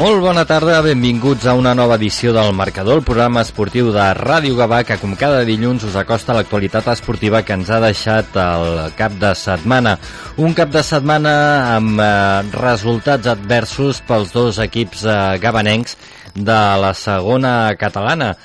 Molt bona tarda, benvinguts a una nova edició del Marcador, el programa esportiu de Ràdio Gavà, que com cada dilluns us acosta l'actualitat esportiva que ens ha deixat el cap de setmana. Un cap de setmana amb eh, resultats adversos pels dos equips eh, gabanencs de la segona catalana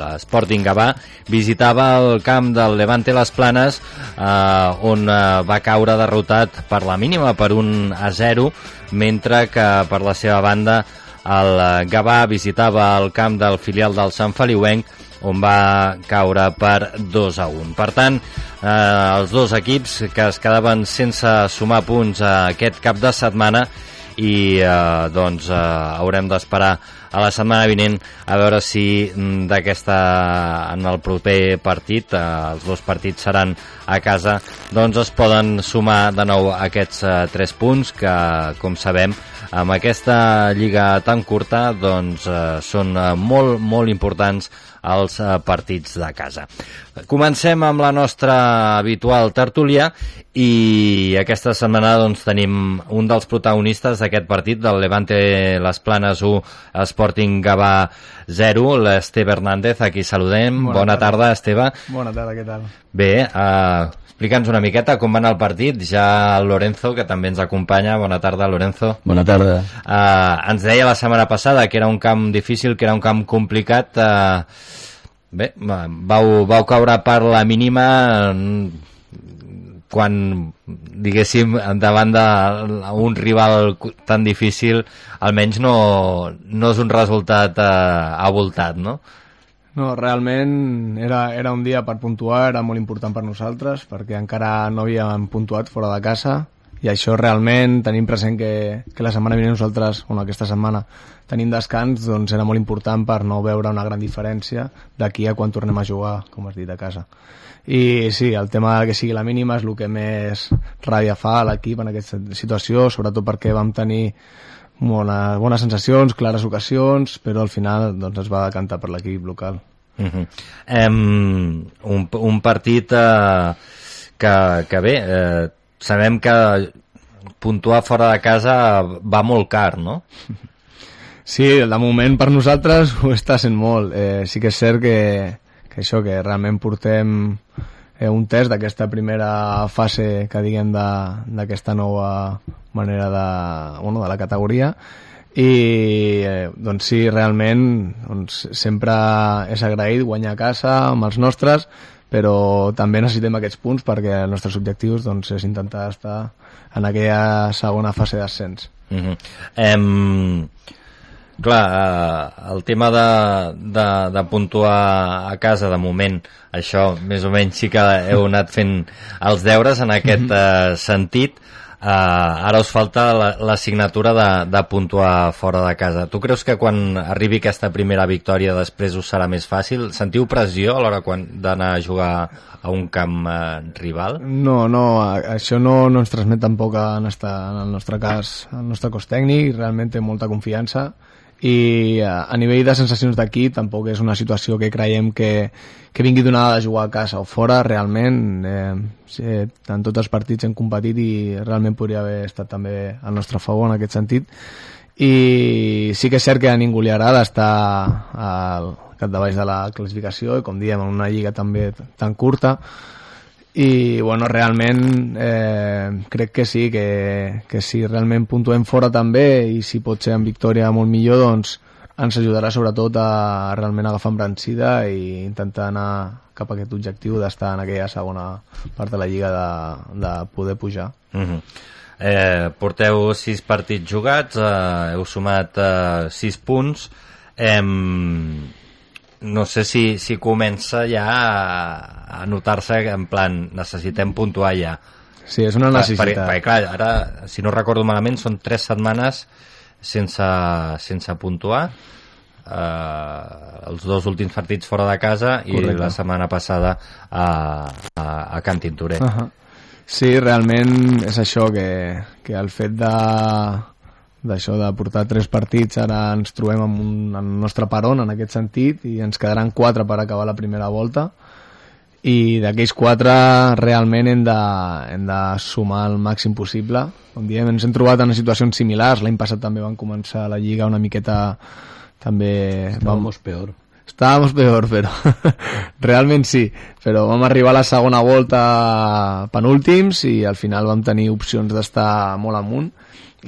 l'Sporting Gavà visitava el camp del Levante Les Planes eh, on eh, va caure derrotat per la mínima per un a 0 mentre que per la seva banda el Gavà visitava el camp del filial del Sant Feliuenc on va caure per 2 a 1. Per tant, eh, els dos equips que es quedaven sense sumar punts aquest cap de setmana i eh, doncs eh, haurem d'esperar a la setmana vinent a veure si mm, d'aquesta en el proper partit eh, els dos partits seran a casa doncs es poden sumar de nou aquests eh, tres punts que com sabem amb aquesta lliga tan curta doncs eh, són eh, molt molt importants els eh, partits de casa. Comencem amb la nostra habitual tertúlia i aquesta setmana doncs, tenim un dels protagonistes d'aquest partit del Levante Les Planes 1 Sporting Gavà 0, l'Esteve Hernández, aquí saludem. Bona, Bona tarda. tarda, Esteve. Bona tarda, què tal? Bé, uh, explica'ns una miqueta com va anar el partit. Ja el Lorenzo, que també ens acompanya. Bona tarda, Lorenzo. Bona tarda. Uh, ens deia la setmana passada que era un camp difícil, que era un camp complicat. Uh, Bé, vau, vau caure per la mínima quan, diguéssim, davant d'un rival tan difícil, almenys no, no és un resultat eh, avoltat, no? No, realment era, era un dia per puntuar, era molt important per nosaltres, perquè encara no havíem puntuat fora de casa, i això realment tenim present que, que la setmana vinent nosaltres, bueno, aquesta setmana tenim descans, doncs era molt important per no veure una gran diferència d'aquí a quan tornem a jugar, com has dit, a casa. I sí, el tema que sigui la mínima és el que més ràbia fa a l'equip en aquesta situació, sobretot perquè vam tenir bona, bones sensacions, clares ocasions, però al final doncs, es va decantar per l'equip local. Uh -huh. um, un, un partit uh, que, que bé, eh, sabem que puntuar fora de casa va molt car, no? Sí, de moment per nosaltres ho està sent molt. Eh, sí que és cert que, que això, que realment portem eh, un test d'aquesta primera fase que diguem d'aquesta nova manera de, bueno, de la categoria i eh, doncs sí, realment doncs, sempre és agraït guanyar a casa amb els nostres però també necessitem aquests punts perquè els nostres objectius doncs, és intentar estar en aquella segona fase d'ascens. Uh -huh. em... Clar, eh, el tema de, de, de puntuar a casa, de moment, això més o menys sí que heu anat fent els deures en aquest uh, sentit, Uh, ara us falta la, la signatura de, de puntuar fora de casa. Tu creus que quan arribi aquesta primera victòria després us serà més fàcil? Sentiu pressió a l'hora d'anar a jugar a un camp uh, rival? No, no, això no, no ens transmet tampoc en, esta, en el nostre cas, el nostre cos tècnic, realment té molta confiança i eh, a nivell de sensacions d'aquí tampoc és una situació que creiem que, que vingui donada de jugar a casa o fora realment. Eh, sí, en tots els partits hem competit i realment podria haver estat també al nostre favor en aquest sentit. I sí que és cert que a ningú li agrada estar al capdavall de la classificació i com diem en una lliga també tan curta i bueno, realment eh, crec que sí, que, que si realment puntuem fora també i si pot ser en victòria molt millor doncs ens ajudarà sobretot a realment agafar embrancida i intentar anar cap a aquest objectiu d'estar en aquella segona part de la lliga de, de poder pujar. Uh mhm. -huh. eh, porteu sis partits jugats, eh, heu sumat eh, sis punts, eh, no sé si, si comença ja a, a notar-se en plan, necessitem puntuar ja. Sí, és una necessitat. Perquè, perquè clar, ara, si no recordo malament, són tres setmanes sense, sense puntuar eh, els dos últims partits fora de casa Correcte. i la setmana passada a, a, a Can Tintorer. Uh -huh. Sí, realment és això, que, que el fet de, d'això de portar tres partits ara ens trobem amb un, en el nostre peron en aquest sentit i ens quedaran quatre per acabar la primera volta i d'aquells quatre realment hem de, hem de sumar el màxim possible. Com diem, ens hem trobat en situacions similars. L'any passat també van començar la Lliga una miqueta també... Estábamos peor. Estábamos peor, però realment sí. Però vam arribar a la segona volta penúltims i al final vam tenir opcions d'estar molt amunt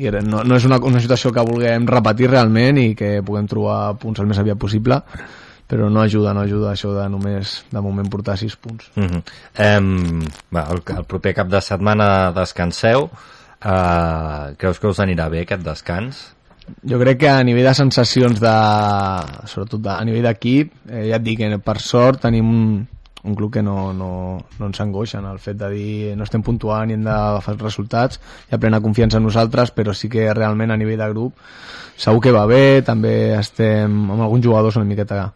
i no, no és una, una situació que vulguem repetir realment i que puguem trobar punts el més aviat possible però no ajuda, no ajuda això de només de moment portar 6 punts. Mm -hmm. um, va, el, el proper cap de setmana descanseu. Uh, creus que us anirà bé aquest descans? Jo crec que a nivell de sensacions de... sobretot de, a nivell d'equip, eh, ja et dic que per sort tenim un, un club que no, no, no ens angoixa en el fet de dir no estem puntuant i hem d'agafar els resultats hi ha plena confiança en nosaltres però sí que realment a nivell de grup segur que va bé, també estem amb alguns jugadors una miqueta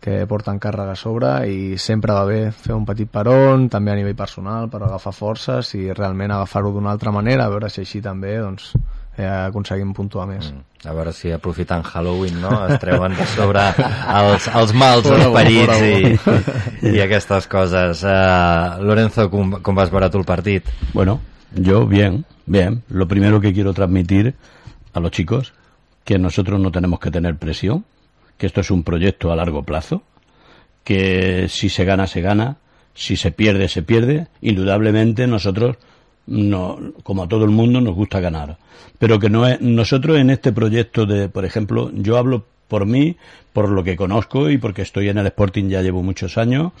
que porten càrrega a sobre i sempre va bé fer un petit peron, també a nivell personal per agafar forces i realment agafar-ho d'una altra manera, a veure si així també doncs, eh, aconseguim puntuar més. Mm. A veure si aprofitant Halloween no? es treuen de sobre els, els mals esperits i, i aquestes coses. Uh, Lorenzo, com, com vas veure tu el partit? Bueno, yo bien, bien. Lo primero que quiero transmitir a los chicos que nosotros no tenemos que tener presión, que esto es un proyecto a largo plazo, que si se gana, se gana, si se pierde, se pierde. Indudablemente nosotros, no, como a todo el mundo, nos gusta ganar. Pero que no es, nosotros en este proyecto de, por ejemplo, yo hablo por mí, por lo que conozco y porque estoy en el Sporting ya llevo muchos años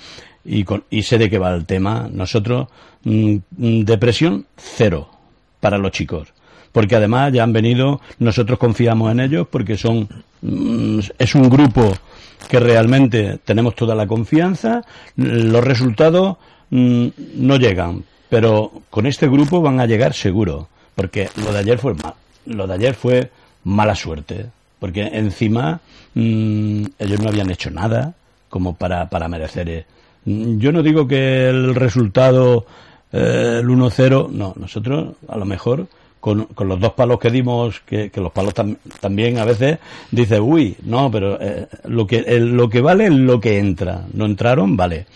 y, con, y sé de qué va el tema. Nosotros, mmm, depresión cero para los chicos porque además ya han venido, nosotros confiamos en ellos porque son, mm, es un grupo que realmente tenemos toda la confianza, los resultados mm, no llegan, pero con este grupo van a llegar seguro, porque lo de ayer fue mal, lo de ayer fue mala suerte, porque encima mmm, ellos no habían hecho nada como para, para merecer. Eh. Yo no digo que el resultado, eh, el 1-0, no, nosotros a lo mejor con, con, los dos palos que dimos, que, que los palos tam, también a veces dice, uy, no, pero eh, lo, que, el, lo que vale es lo que entra. No entraron, vale.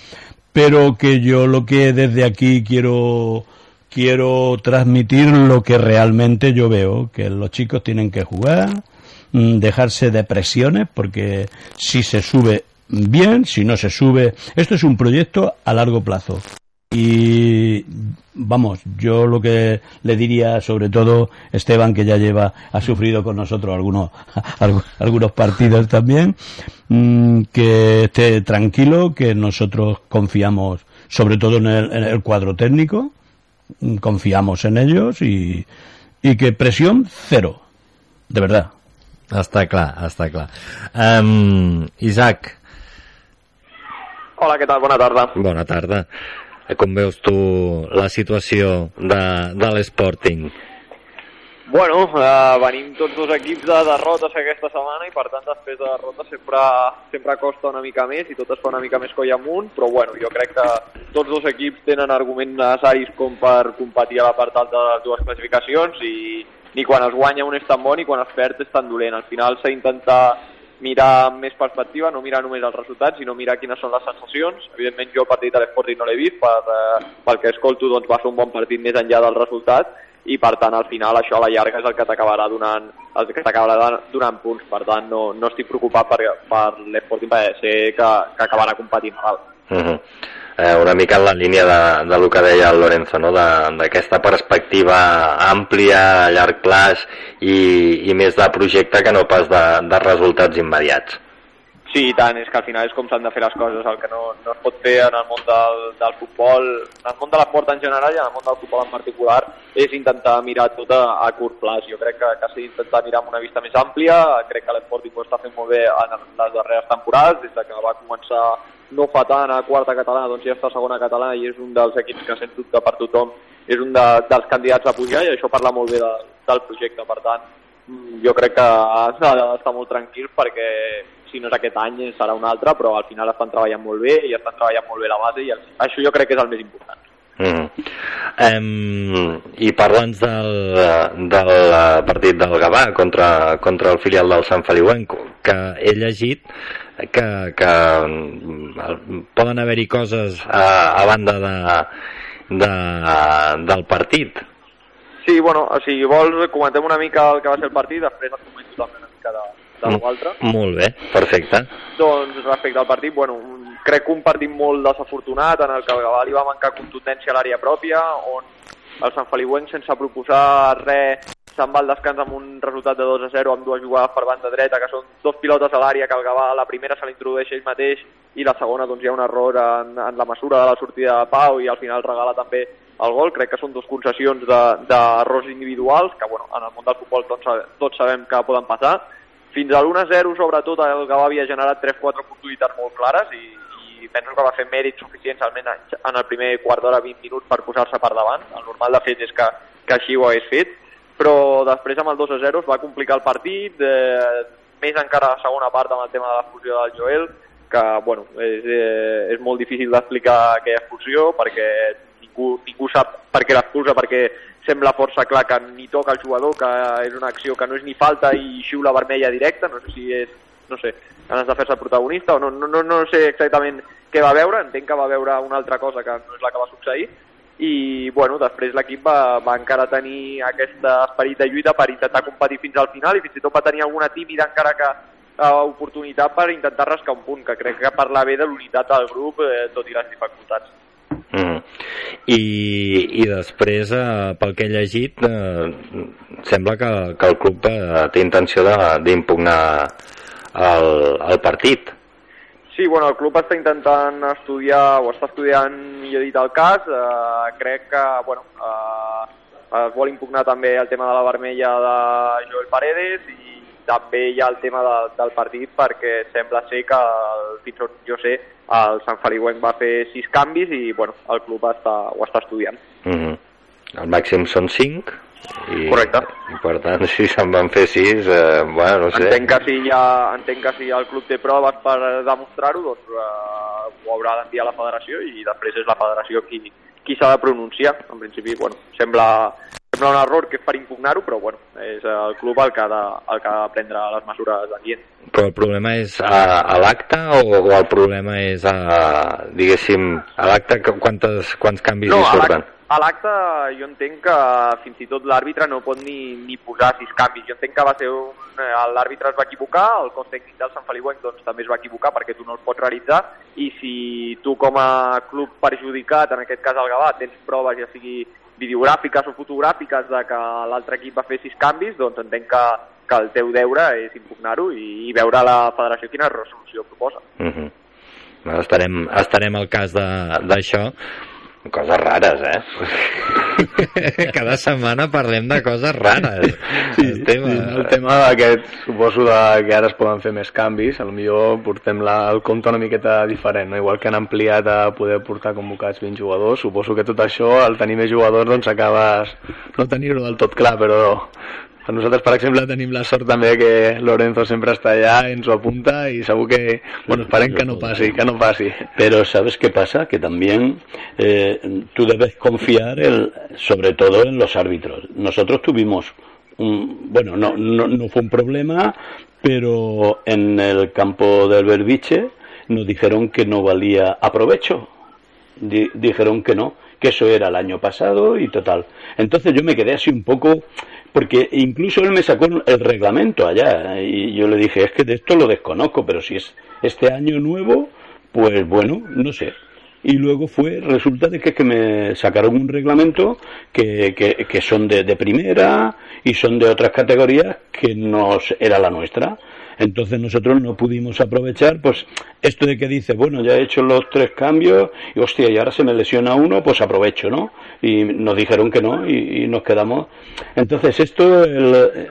Pero que yo lo que desde aquí quiero, quiero transmitir lo que realmente yo veo, que los chicos tienen que jugar, mm, dejarse de presiones, porque si se sube bien, si no se sube, esto es un proyecto a largo plazo. Y vamos, yo lo que le diría, sobre todo Esteban, que ya lleva, ha sufrido con nosotros algunos, algunos partidos también, mmm, que esté tranquilo, que nosotros confiamos, sobre todo en el, en el cuadro técnico, confiamos en ellos y, y que presión cero, de verdad. Està clar, està clar. Um, Isaac. Hola, què tal? Bona tarda. Bona tarda. Com veus tu la situació de, de l'Sporting? Bueno, eh, venim tots dos equips de derrotes aquesta setmana i per tant després de derrotes sempre, sempre costa una mica més i tot es fa una mica més coll amunt, però bueno, jo crec que tots dos equips tenen arguments necessaris com per competir a la part alta de les dues classificacions i ni quan es guanya un és tan bon ni quan es perd és tan dolent. Al final s'ha d'intentar mirar amb més perspectiva, no mirar només els resultats, sinó mirar quines són les sensacions. Evidentment jo el partit de l'Esporting no l'he vist, per, eh, pel que escolto doncs, va ser un bon partit més enllà del resultat i per tant al final això a la llarga és el que t'acabarà donant, el que t'acabarà donant punts, per tant no, no estic preocupat per, per l'Esporting perquè sé que, que acabarà competint dalt. Uh -huh eh, una mica en la línia de, de lo que deia el Lorenzo, no? d'aquesta perspectiva àmplia, a llarg plaç i, i més de projecte que no pas de, de resultats immediats. Sí, i tant, és que al final és com s'han de fer les coses, el que no, no es pot fer en el món del, del futbol, en el món de l'esport en general i en el món del futbol en particular, és intentar mirar tot a, a curt plaç. Jo crec que, que s'ha d'intentar mirar amb una vista més àmplia, crec que l'Esport ho està fent molt bé en les darreres temporades, des que va començar no fa tant a quarta catalana, doncs ja està a segona catalana i és un dels equips que sens dubte per tothom és un de, dels candidats a pujar i això parla molt bé de, del projecte. Per tant, mm, jo crec que s'ha d'estar molt tranquil perquè si no és aquest any serà un altre, però al final estan treballant molt bé i estan treballant molt bé la base i això jo crec que és el més important. Mm. Um, I parla'ns del, del partit del Gavà contra, contra el filial del Sant Feliuenco, que he llegit que, que mm, poden haver-hi coses a, a banda de, de, del partit. Sí, bueno, si vols comentem una mica el que va ser el partit, després et comento també una mica de, de l'altre. Molt bé, perfecte. Doncs respecte al partit, bueno, crec que un partit molt desafortunat en el que el Gavà li va mancar contundència a l'àrea pròpia, on el Sant Feliuenc sense proposar res se'n va al descans amb un resultat de 2 a 0 amb dues jugades per banda dreta que són dos pilotes a l'àrea que el Gavà la primera se l'introdueix ell mateix i la segona doncs hi ha un error en, en la mesura de la sortida de Pau i al final regala també el gol. Crec que són dues concessions d'errors de, individuals que bueno, en el món del futbol tots, tots sabem que poden passar. Fins a l'1-0 sobretot el Gavà havia generat 3-4 oportunitats molt clares i, i penso que va fer mèrits suficients almenys en el primer quart d'hora 20 minuts per posar-se per davant. El normal de fet és que, que així ho hagués fet però després amb el 2 a 0 es va complicar el partit, eh, més encara la segona part amb el tema de l'expulsió del Joel, que bueno, és, eh, és molt difícil d'explicar aquella expulsió perquè ningú, ningú sap per què l'expulsa, perquè sembla força clar que ni toca el jugador, que és una acció que no és ni falta i xiula vermella directa, no sé si és, no sé, ganes de fer-se protagonista o no, no, no, no sé exactament què va veure, entenc que va veure una altra cosa que no és la que va succeir, i bueno, després l'equip va, va encara tenir aquest esperit de lluita per intentar competir fins al final i fins i tot va tenir alguna tímida encara que uh, oportunitat per intentar rascar un punt, que crec que parla bé de l'unitat del grup, eh, tot i les dificultats. Mm. I, I després, eh, pel que he llegit, eh, sembla que, que el club eh, té intenció d'impugnar el, el partit. Sí, bueno, el club està intentant estudiar, o està estudiant, millor dit, el cas. Eh, crec que, bueno, eh, es vol impugnar també el tema de la vermella de Joel Paredes i també hi ha el tema de, del partit perquè sembla ser que, el, fins on jo sé, el Sant Feliuenc va fer sis canvis i, bueno, el club està, ho està estudiant. Mm -hmm. El màxim són cinc? I, Correcte. I per tant, si se'n van fer sis, eh, bueno, no sé. Entenc que si, ha, entenc que si el club té proves per demostrar-ho, doncs eh, ho haurà d'enviar a la federació i després és la federació qui, qui s'ha de pronunciar. En principi, bueno, sembla, sembla un error que és per impugnar-ho, però bueno, és el club el que ha de, el que ha de prendre les mesures adients. Però el problema és a, a l'acte o, o el problema és a, diguéssim, a l'acte quantes, quants canvis no, hi surten? A l'acte jo entenc que fins i tot l'àrbitre no pot ni, ni posar sis canvis. Jo entenc que va ser un... Eh, l'àrbitre es va equivocar, el cos tècnic del Sant Feliuenc doncs, també es va equivocar perquè tu no els pots realitzar i si tu com a club perjudicat, en aquest cas el Gavà, tens proves ja sigui videogràfiques o fotogràfiques de que l'altre equip va fer sis canvis, doncs entenc que, que el teu deure és impugnar-ho i, i veure la federació quina resolució proposa. Uh mhm. -huh. Estarem, estarem al cas d'això Coses rares, eh? Cada setmana parlem de coses rares. Sí, el tema, sí, el tema aquest, suposo de que ara es poden fer més canvis, millor portem la, el compte una miqueta diferent, no? igual que han ampliat a poder portar convocats 20 jugadors, suposo que tot això, al tenir més jugadors, doncs acabes no tenir-ho del tot clar, però nosaltres, per exemple, tenim la sort també que Lorenzo sempre està allà, ens ho apunta y segur que, bueno, esperem que no pase, que no pase. Pero ¿sabes qué pasa? Que también eh, tú debes confiar el, sobre todo en los árbitros. Nosotros tuvimos un, bueno, no, no, no fue un problema, pero en el campo del Berbiche nos dijeron que no valía aprovecho. Di, dijeron que no, que eso era el año pasado y total. Entonces yo me quedé así un poco porque incluso él me sacó el reglamento allá y yo le dije, es que de esto lo desconozco, pero si es este año nuevo, pues bueno, no sé. Y luego fue, resulta de que, que me sacaron un reglamento que, que, que son de, de primera y son de otras categorías que no era la nuestra. Entonces nosotros no pudimos aprovechar, pues, esto de que dice, bueno, ya he hecho los tres cambios, y hostia, y ahora se me lesiona uno, pues aprovecho, ¿no? Y nos dijeron que no, y, nos quedamos. Entonces, esto, el, eh,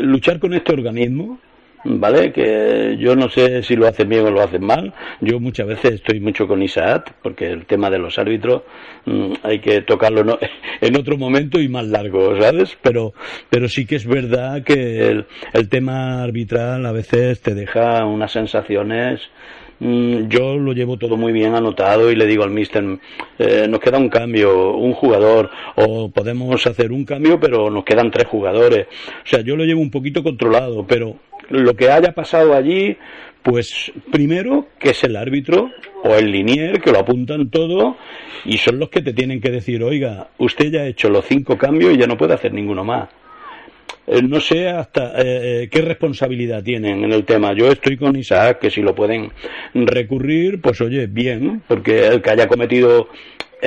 luchar con este organismo, ¿vale? Que yo no sé si lo hacen bien o lo hacen mal. Yo muchas veces estoy mucho con Isaac, porque el tema de los árbitros mmm, hay que tocarlo en otro momento y más largo, ¿sabes? Pero, pero sí que es verdad que el, el tema arbitral a veces te deja unas sensaciones mm, yo lo llevo todo muy bien anotado y le digo al mister, eh, nos queda un cambio, un jugador, o podemos hacer un cambio, pero nos quedan tres jugadores. O sea, yo lo llevo un poquito controlado, pero lo que haya pasado allí, pues primero que es el árbitro o el linier que lo apuntan todo y son los que te tienen que decir, oiga, usted ya ha hecho los cinco cambios y ya no puede hacer ninguno más. Eh, no sé hasta eh, eh, qué responsabilidad tienen en el tema. Yo estoy con Isaac, que si lo pueden recurrir, pues oye, bien, porque el que haya cometido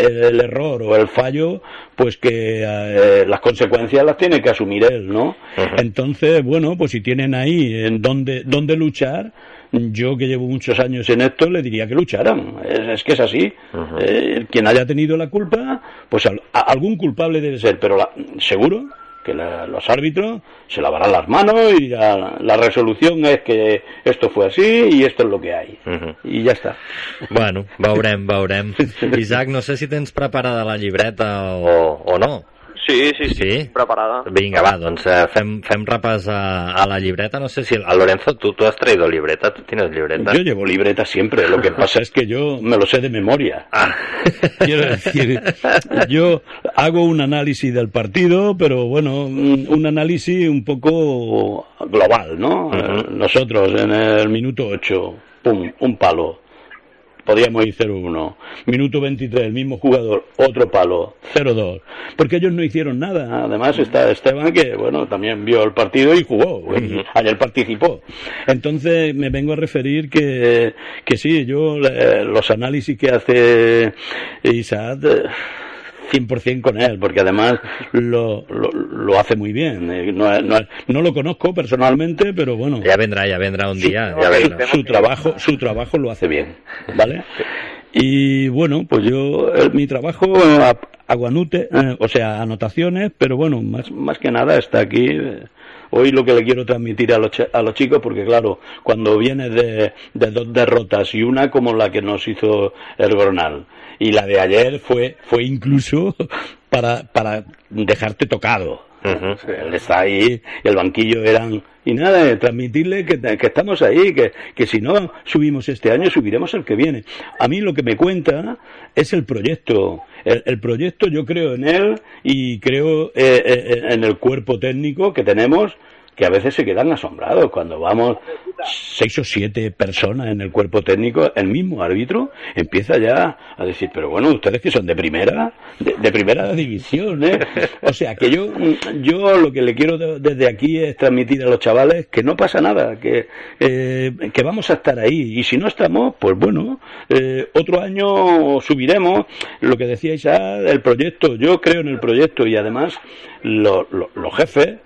el error o el fallo, pues que eh, las consecuencias las tiene que asumir él, ¿no? Entonces, bueno, pues si tienen ahí en dónde, dónde luchar, yo que llevo muchos años en esto le diría que lucharan. Es, que es así. Eh, quien haya tenido la culpa, pues algún culpable debe ser, pero la, seguro que los árbitros se lavarán las manos y la, resolución es que esto fue así y esto es lo que hay. Uh -huh. I ja està. Bueno, veurem, veurem. Isaac, no sé si tens preparada la llibreta o, o no. Sí, sí, sí, sí? preparada. Vinga, va, doncs eh, fem, fem repàs a, a la libreta. No sé si... A Lorenzo, ¿tú, tú has traído libreta? ¿Tú tienes libreta? Yo llevo libreta siempre. Lo que pasa es que yo me lo sé de memoria. Ah. Quiero decir, yo hago un análisis del partido, pero bueno, un análisis un poco global, ¿no? Uh -huh. Nosotros en el minuto 8, pum, un palo podíamos ir 0-1. Minuto 23, el mismo jugador, otro palo, 0-2. Porque ellos no hicieron nada. Además está Esteban que, bueno, también vio el partido y jugó. Ayer participó. Entonces me vengo a referir que, que sí, yo eh, los análisis que hace Isaac... Eh, 100% con él, porque además lo, lo, lo hace muy bien. Eh, no, no, no, lo conozco personalmente, pero bueno. Ya vendrá, ya vendrá un día. Su, ya vendrá. su, su trabajo, su trabajo lo hace bien, ¿vale? Y bueno, pues yo, el, mi trabajo, aguanute, eh, o sea, anotaciones, pero bueno, más, más que nada está aquí. Eh, hoy lo que le quiero transmitir a los, a los chicos, porque claro, cuando vienes de, de, dos derrotas y una como la que nos hizo el Gronal, y la de ayer fue, fue incluso para, para dejarte tocado. Uh -huh. Él está ahí, el banquillo eran. Y nada, transmitirle que, que estamos ahí, que, que, si no subimos este año, subiremos el que viene. A mí lo que me cuenta es el proyecto. El, el proyecto, yo creo en él y creo eh, eh, en el cuerpo técnico que tenemos que a veces se quedan asombrados cuando vamos seis o siete personas en el cuerpo técnico, el mismo árbitro empieza ya a decir, pero bueno, ustedes que son de primera, de, primera división, ¿eh? O sea, que yo, yo lo que le quiero de, desde aquí es transmitir a los chavales que no pasa nada, que, eh, que vamos a estar ahí, y si no estamos, pues bueno, eh, otro año subiremos, lo que decía Isaac, el proyecto, yo creo en el proyecto y además lo, lo, los jefes,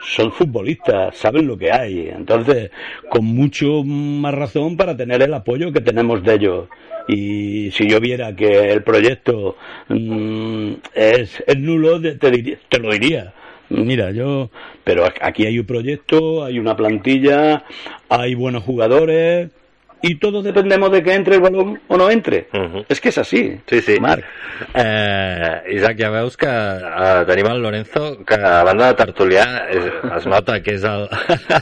son futbolistas, saben lo que hay. Entonces, con mucho más razón para tener el apoyo que tenemos de ellos. Y si yo viera que el proyecto mmm, es, es, nulo, te, diría, te lo diría. Mira, yo, pero aquí hay un proyecto, hay una plantilla, hay buenos jugadores, y todos dependemos de que entre el balón o no entre. Uh -huh. És que és així, sí, sí. Marc. Eh, Isaac, ja veus que eh, tenim el Lorenzo, que a banda de tertulià es, es nota que és el,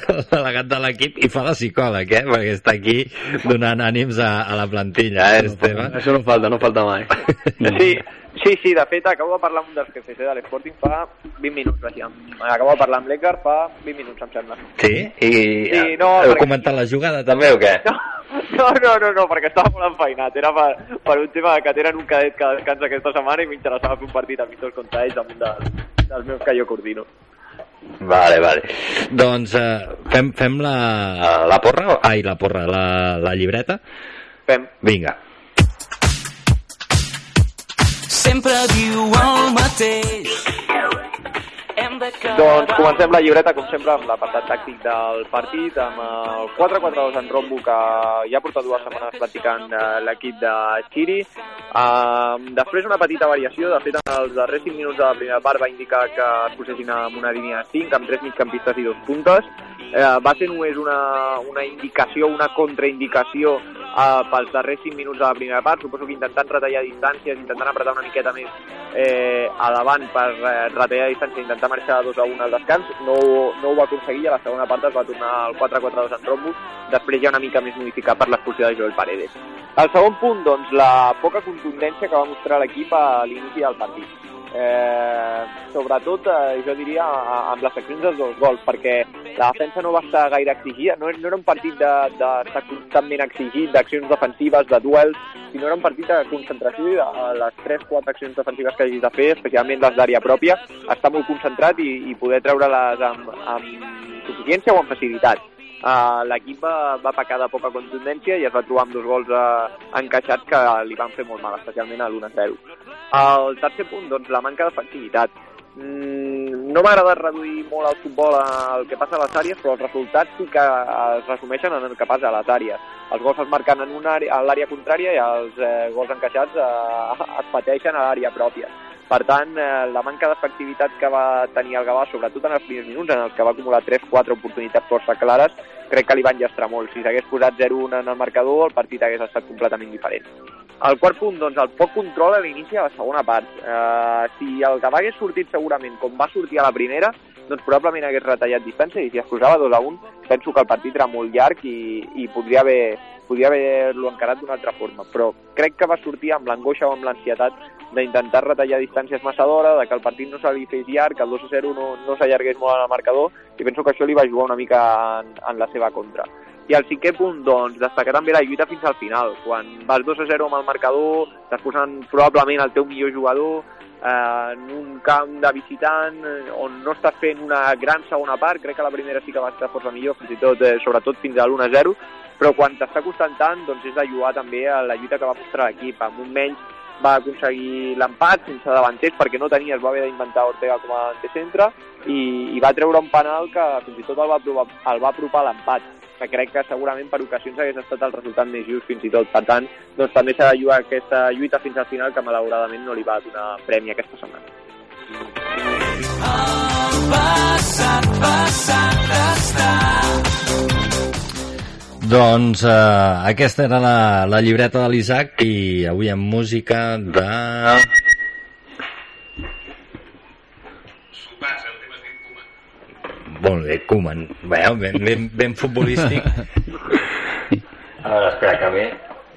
el delegat de l'equip i fa de psicòleg, eh? perquè està aquí donant ànims a, a la plantilla, eh, Esteve? Això no falta, no falta mai. Sí, Sí, sí, de fet, acabo de parlar amb un dels que de l'Sporting fa 20 minuts, així. Acabo de parlar amb l'Ecar fa 20 minuts, em sembla. Sí? I sí, no, heu perquè... comentat la jugada també o què? No, no, no, no, no perquè estava molt enfeinat. Era per, per un tema que tenen un cadet que descansa aquesta setmana i m'interessava fer un partit amistols contra ells amb un dels, dels meus que jo coordino. Vale, vale. Doncs eh, fem, fem la, la porra? Ai, la porra, la, la llibreta? Fem. Vinga sempre diu el mateix. Doncs comencem la llibreta, com sempre, amb l'apartat tàctic del partit, amb el 4-4-2 en rombo que ja porta dues setmanes practicant eh, l'equip de Xiri. Uh, després una petita variació, de fet en els darrers 5 minuts de la primera part va indicar que es posessin amb una línia de 5, amb 3 migcampistes i dos puntes. Uh, va ser només una, una indicació, una contraindicació uh, pels darrers 5 minuts de la primera part, suposo que intentant retallar distàncies, intentant apretar una miqueta més eh, a davant per eh, retallar distància, intentar marxar 2 a 1 al descans, no, no ho va aconseguir i a la segona part es va tornar al 4-4-2 en rombos, després ja una mica més modificat per l'expulsió de Joel Paredes. El segon punt, doncs, la poca contundència que va mostrar l'equip a l'inici del partit. Eh, sobretot, eh, jo diria, amb les seccions dels dos gols, perquè la defensa no va estar gaire exigida, no, no era un partit d'estar de, d'estar constantment exigit, d'accions defensives, de duels, sinó era un partit de concentració i de a les 3-4 accions defensives que hagis de fer, especialment les d'àrea pròpia, estar molt concentrat i, i poder treure-les amb, amb suficiència o amb facilitat. Uh, L'equip va, va pecar de poca contundència i es va trobar amb dos gols uh, encaixats que li van fer molt mal, especialment a l'1-0. El tercer punt, doncs, la manca d'efectivitat. Mm, no m'ha agradat reduir molt el futbol al que passa a les àrees, però els resultats sí que es resumeixen en el que passa a les àrees. Els gols es marquen en una àrea, a l'àrea contrària i els eh, gols encaixats eh, es pateixen a l'àrea pròpia. Per tant, eh, la manca d'efectivitat que va tenir el Gavà, sobretot en els primers minuts, en els que va acumular 3-4 oportunitats força clares, crec que li van llastrar molt. Si s'hagués posat 0-1 en el marcador, el partit hagués estat completament diferent. El quart punt, doncs, el poc control a l'inici de la segona part. Eh, si el Gavà hagués sortit segurament com va sortir a la primera, doncs probablement hagués retallat distància i si es posava 2 a 1, penso que el partit era molt llarg i, i podria haver podria haver-lo encarat d'una altra forma, però crec que va sortir amb l'angoixa o amb l'ansietat d'intentar retallar distàncies massa d'hora, de que el partit no se li fes llarg, que el 2 a 0 no, no s'allargués molt en el marcador, i penso que això li va jugar una mica en, en la seva contra. I el cinquè punt, doncs, destacar també la lluita fins al final. Quan vas 2 a 0 amb el marcador, estàs posant probablement el teu millor jugador eh, en un camp de visitant eh, on no estàs fent una gran segona part, crec que la primera sí que va estar força millor, fins i tot, eh, sobretot fins a l'1 a 0, però quan t'està costant tant, doncs és de jugar també a la lluita que va mostrar l'equip. Amb un menys va aconseguir l'empat sense davanters perquè no tenia, es va haver d'inventar Ortega com a antecentre i, i va treure un penal que fins i tot el va, provar, el va apropar l'empat que crec que segurament per ocasions hagués estat el resultat més just fins i tot. Per tant, doncs també s'ha de jugar aquesta lluita fins al final que malauradament no li va donar premi aquesta setmana. Passat, passat està. Doncs eh, aquesta era la, la llibreta de l'Isaac i avui amb música de... Molt bé, Koeman. Bé, ben, ben, ben futbolístic. Uh, espera, que m'he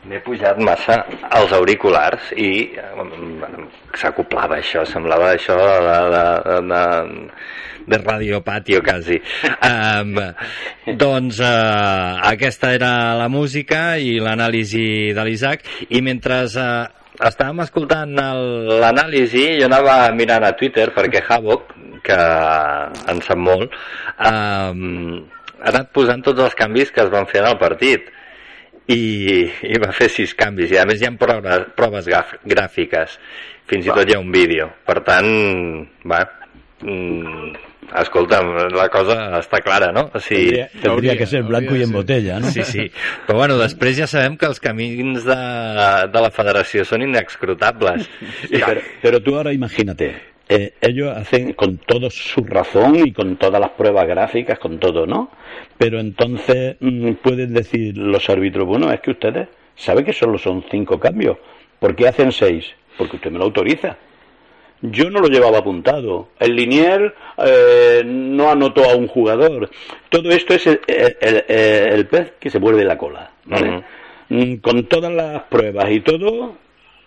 m'he pujat massa als auriculars i um, s'acoplava això, semblava això de, de, de, de Radio Patio quasi. Um, doncs uh, aquesta era la música i l'anàlisi de l'Isaac i mentre uh, estàvem escoltant l'anàlisi jo anava mirant a Twitter perquè Havok, que en sap molt, um, ha anat posant tots els canvis que es van fer en el partit i, i va fer sis canvis i a més hi ha proves, proves gràfiques fins i tot hi ha un vídeo per tant va mm, escolta, la cosa està clara no? O sigui, Tendría, tendría que ser blanco y en botella, ¿no? Sí, sí. Però bueno, després ja sabem que els camins de, de la federació són inexcrutables. Pero, pero tú ahora imagínate, eh, ellos hacen con todo su razón y con todas las pruebas gráficas, con todo, ¿no? Pero entonces mm, pueden decir los árbitros, bueno, es que ustedes saben que solo son cinco cambios. ¿Por qué hacen seis? Porque usted me lo autoriza. Yo no lo llevaba apuntado. El Linier eh, no anotó a un jugador. Todo esto es el, el- el- el pez que se vuelve la cola. ¿vale? Mm, Con todas las pruebas y todo,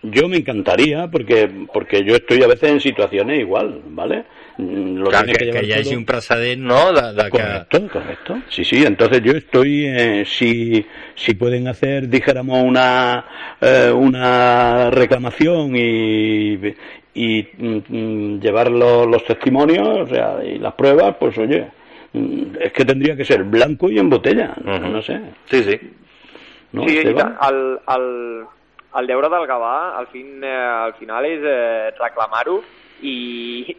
yo me encantaría porque porque yo estoy a veces en situaciones igual, ¿vale? Mm, Lo Clar, tiene que, que todo- un precedent, no?, de, de que... Correcto, correcto. Sí, sí, entonces yo estoy, eh, si, si pueden hacer, dijéramos, una, eh, una reclamación y, y mm, mm, llevar los, los testimonios, o sea, y las pruebas, pues oye, mm, es que tendría que ser blanco y en botella, no, sé. Sí, sí. ¿no, sí, Esteban? tant. El, deure del Gavà al, fin, eh, al final és eh, reclamar-ho i,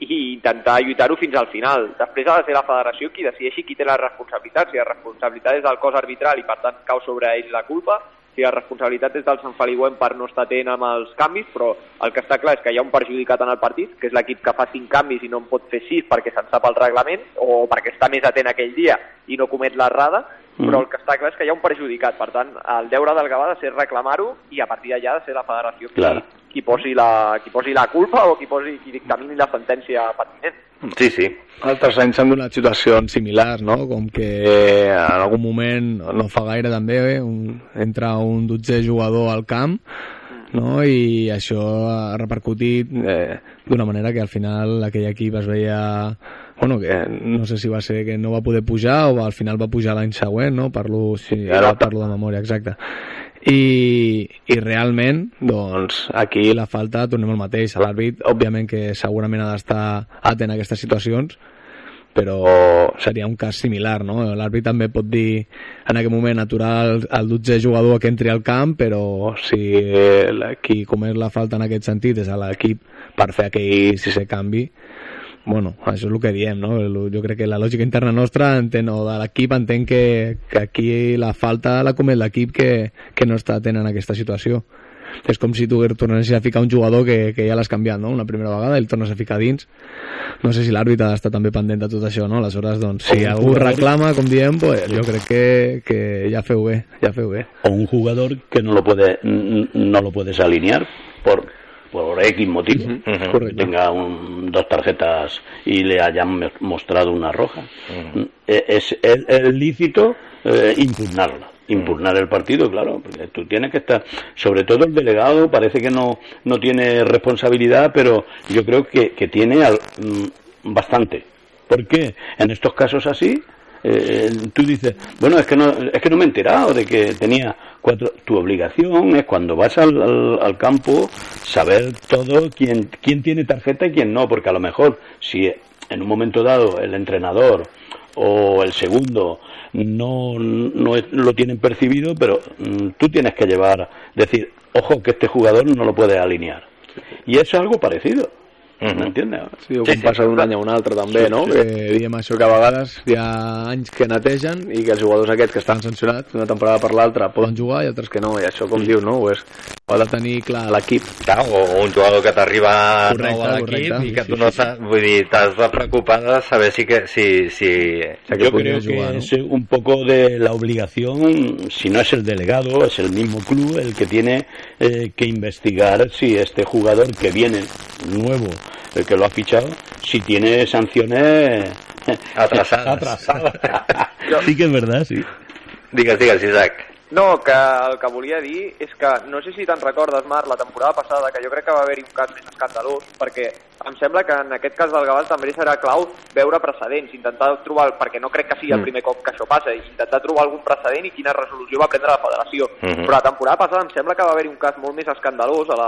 i intentar lluitar-ho fins al final. Després ha de ser la federació qui decideixi qui té la responsabilitat. Si la responsabilitat és del cos arbitral i per tant cau sobre ells la culpa, si la responsabilitat és del Sant Feliuem per no estar atent amb els canvis, però el que està clar és que hi ha un perjudicat en el partit, que és l'equip que fa 5 canvis i no en pot fer 6 perquè se'n sap el reglament o perquè està més atent aquell dia i no comet l'errada, però el que està clar és que hi ha un perjudicat. Per tant, el deure del Gavà ha de ser reclamar-ho i a partir d'allà ha de ser la federació qui, Clar. qui, posi la, qui posi la culpa o qui, posi, qui dictamini la sentència pertinent. Sí, sí. Altres anys s'han donat situacions similars, no? Com que en algun moment, no fa gaire també, eh? un, entra un dotzer jugador al camp no? i això ha repercutit eh, d'una manera que al final aquell equip es veia bueno, que no sé si va ser que no va poder pujar o al final va pujar l'any següent, no? Parlo, sí, ara parlo de memòria, exacte. I, i realment, doncs, aquí la falta, tornem al mateix. L'àrbit, òbviament que segurament ha d'estar atent a aquestes situacions, però seria un cas similar, no? L'àrbit també pot dir en aquest moment aturar el, el 12 jugador que entri al camp, però si qui comet la falta en aquest sentit és a l'equip per fer aquell sisè canvi, bueno, això és el que diem, no? Jo crec que la lògica interna nostra entén, o de l'equip entén que, que aquí la falta la comet l'equip que, que no està atent en aquesta situació. És com si tu tornessis a ficar un jugador que, que ja l'has canviat, no? Una primera vegada, el tornes a ficar dins. No sé si l'àrbitre està també pendent de tot això, no? Aleshores, doncs, si algú reclama, com diem, pues, jo crec que, que ja feu bé, ja feu bé. O un jugador que no lo puede, no lo puedes alinear por por X motivo, uh -huh. que tenga un, dos tarjetas y le hayan mostrado una roja. Uh -huh. Es, es, es, lícito eh, impugnarla impugnar el partido, claro, porque tú tienes que estar, sobre todo el delegado parece que no, no tiene responsabilidad, pero yo creo que, que tiene al, mm, bastante. ¿Por qué? En estos casos así, eh, tú dices, bueno, es que no, es que no me he enterado de que tenía cuatro. Tu obligación es cuando vas al, al, al, campo saber todo quién, quién tiene tarjeta y quién no, porque a lo mejor si en un momento dado el entrenador o el segundo no, no lo tienen percibido, pero mm, tú tienes que llevar, decir, ojo que este jugador no lo puede alinear. Y eso es algo parecido. M'entiendes? Sí, o com sí, passa d'un any a un altre també, sí, no? Sí. Que diem això que a vegades hi ha anys que netegen i que els jugadors aquests que estan sancionats d'una temporada per l'altra poden jugar i altres que no, i això com mm. dius, no? Pues, ho ha de tenir clar l'equip. O un jugador que t'arriba nou a l'equip i que sí, tu no sí, saps, vull dir, t'has de preocupar de saber si que, si, si, si Yo creo jugar, que ¿no? es un poco de la obligación, si no es el delegado, es el mismo club el que tiene eh, que investigar si este jugador que viene nuevo el que lo ha fichado, si tiene sanciones atrasadas. atrasadas. sí que es verdad, sí. Digues, digues, Isaac. No, que el que volia dir és que no sé si te'n recordes, Marc, la temporada passada, que jo crec que va haver-hi un cas més escandalós, perquè em sembla que en aquest cas del Gavalt també serà clau veure precedents, intentar trobar, perquè no crec que sigui el mm. primer cop que això passa, intentar trobar algun precedent i quina resolució va prendre la federació. Mm -hmm. Però la temporada passada em sembla que va haver-hi un cas molt més escandalós a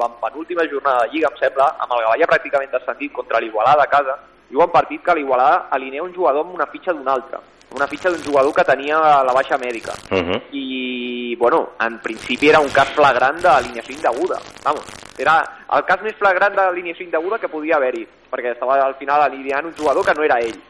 la penúltima jornada de Lliga, em sembla, amb el Gavall pràcticament descendit contra l'Igualada a casa, i un partit que l'Igualada alinea un jugador amb una fitxa d'un altre una fitxa d'un jugador que tenia la baixa mèdica. Uh -huh. I, bueno, en principi era un cas flagrant d'alineació indeguda. Vamos, era el cas més flagrant d'alineació indeguda que podia haver-hi, perquè estava al final alineant un jugador que no era ell.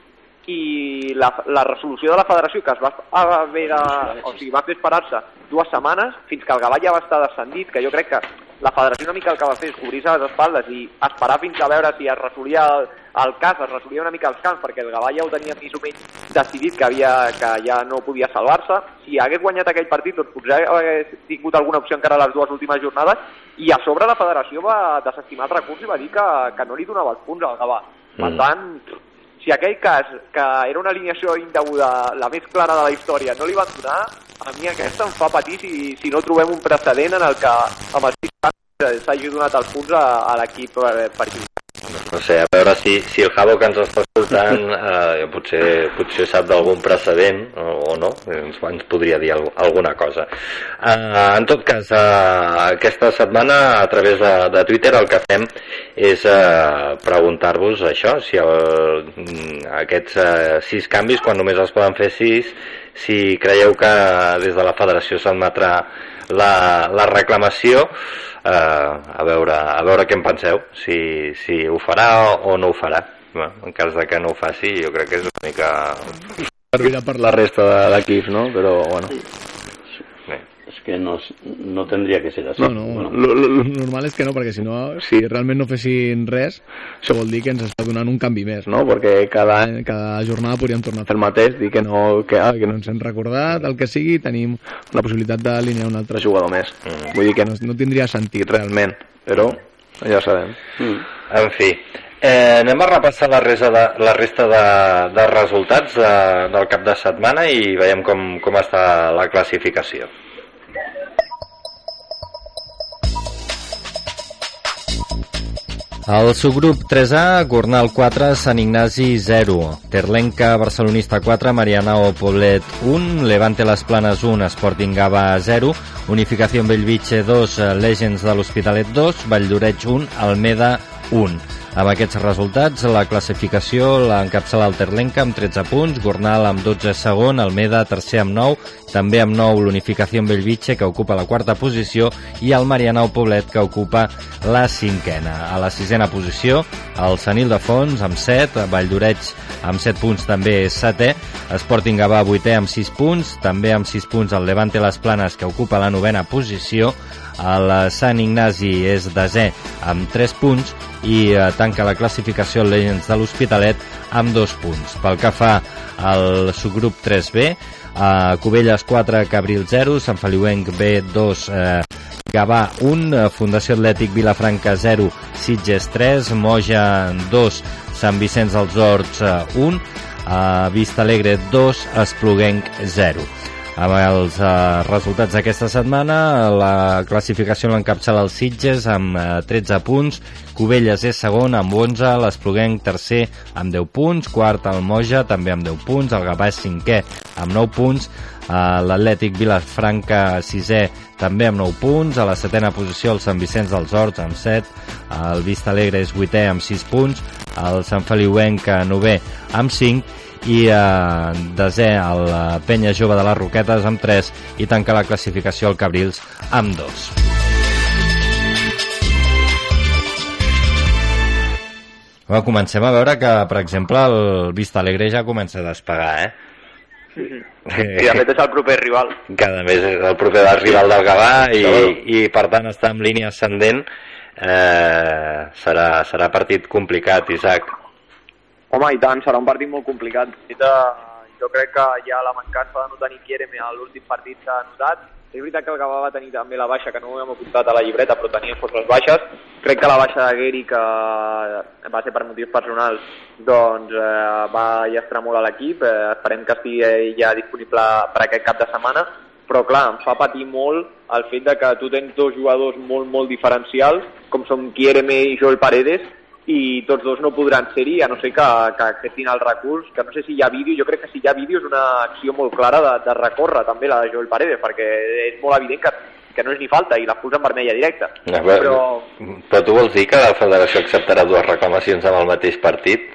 I la, la resolució de la federació que es va haver de, o sigui, va fer esperar-se dues setmanes fins que el Gavà ja va estar descendit, que jo crec que la federació una mica el que va fer és cobrir-se les espaldes i esperar fins a veure si es resolia el, el cas, es resolia una mica els camps, perquè el Gavà ja ho tenia més o menys decidit que, havia, que ja no podia salvar-se. Si hagués guanyat aquell partit, doncs potser hagués tingut alguna opció encara a les dues últimes jornades, i a sobre la federació va desestimar el recurs i va dir que, que no li donava els punts al Gavà. Per mm. tant, si aquell cas, que era una alineació indeguda, la més clara de la història, no li van donar, a mi aquesta em fa patir si, si no trobem un precedent en el que amb els s'hagi donat els punts a, a l'equip perjudicat. No sé, a veure si, si el Javo que ens està escoltant eh, potser, potser sap d'algun precedent o, o no, ens, ens podria dir alguna cosa. Eh, en tot cas, eh, aquesta setmana a través de, de Twitter el que fem és eh, preguntar-vos això, si el, aquests eh, sis canvis, quan només els poden fer sis, si creieu que des de la federació s'admetrà la, la reclamació eh, a, veure, a veure què en penseu si, si ho farà o, no ho farà bueno, en cas de que no ho faci jo crec que és una mica servirà per la resta d'equips no? però bueno que no, no tendria que ser així. No, no, bueno. lo, lo, lo normal és que no, perquè si no, si realment no fessin res, això vol dir que ens està donant un canvi més, no? Perquè cada, any, cada jornada podríem tornar a fer el mateix, dir que no, que, ah, que no ens hem recordat, el que sigui, tenim la possibilitat d'alinear un altre jugador més. Mm. Vull dir que no, no tindria sentit realment, però ja sabem. Mm. En fi, Eh, anem a repassar la resta de, la resta de, de resultats de, del cap de setmana i veiem com, com està la classificació. El subgrup 3A, Gornal 4, Sant Ignasi 0, Terlenca, Barcelonista 4, Marianao Poblet 1, Levante Les Planes 1, Sporting Gava 0, Unificació Bellvitge 2, Legends de l'Hospitalet 2, Valldoreix 1, Almeda 1. Amb aquests resultats, la classificació l'encapçala el Terlenca amb 13 punts, Gornal amb 12 segon, Almeda tercer amb 9, també amb 9 l'Unificació en Bellvitge, que ocupa la quarta posició, i el Marianao Poblet, que ocupa la cinquena. A la sisena posició, el Sanil de Fons amb 7, Valldoreix amb 7 punts també és setè, Sporting Gavà vuitè amb 6 punts, també amb 6 punts el Levante Les Planes, que ocupa la novena posició, el Sant Ignasi és desè amb 3 punts i eh, tanca la classificació el Legends de l'Hospitalet amb 2 punts. Pel que fa al subgrup 3B, eh, Cubelles 4, Cabril 0, Sant Feliuenc B 2, eh, Gavà 1, eh, Fundació Atlètic Vilafranca 0, Sitges 3, Moja 2, Sant Vicenç dels Horts 1, eh, Vista Alegre 2, Espluguenc 0. Amb els eh, resultats d'aquesta setmana, la classificació l'encapçala el Sitges amb eh, 13 punts, Cubelles és segon amb 11, l'Espluguenc tercer amb 10 punts, quart el Moja també amb 10 punts, el Gavà és cinquè amb 9 punts, eh, l'Atlètic Vilafranca sisè també amb 9 punts, a la setena posició el Sant Vicenç dels Horts amb 7, el Vista Alegre és vuitè amb 6 punts, el Sant Feliuenc novè amb 5 i eh, desè el eh, Penya Jove de les Roquetes amb 3 i tanca la classificació el Cabrils amb 2. Bueno, comencem a veure que, per exemple, el Vista Alegre ja comença a despegar, eh? I de fet és el proper rival. que a més és el proper del rival del Gavà i, i per tant està en línia ascendent eh, serà, serà partit complicat, Isaac Home, i tant, serà un partit molt complicat. Jo crec que ja la mancança de no tenir Kiereme a l'últim partit s'ha notat. És veritat que el Gavà va tenir també la baixa, que no ho hem apuntat a la llibreta, però tenia forces baixes. Crec que la baixa de Geri, que va ser per motius personals, doncs eh, va llastrar molt a l'equip. Eh, esperem que estigui ja disponible per aquest cap de setmana. Però clar, em fa patir molt el fet de que tu tens dos jugadors molt, molt diferencials, com són Kiereme i Joel Paredes, i tots dos no podran ser-hi, a no ser que, que acceptin el recurs, que no sé si hi ha vídeo, jo crec que si hi ha vídeo és una acció molt clara de, de recórrer també la de Joel Paredes, perquè és molt evident que, que no és ni falta i la en vermella directa. A veure, però... però tu vols dir que la federació acceptarà dues reclamacions amb el mateix partit?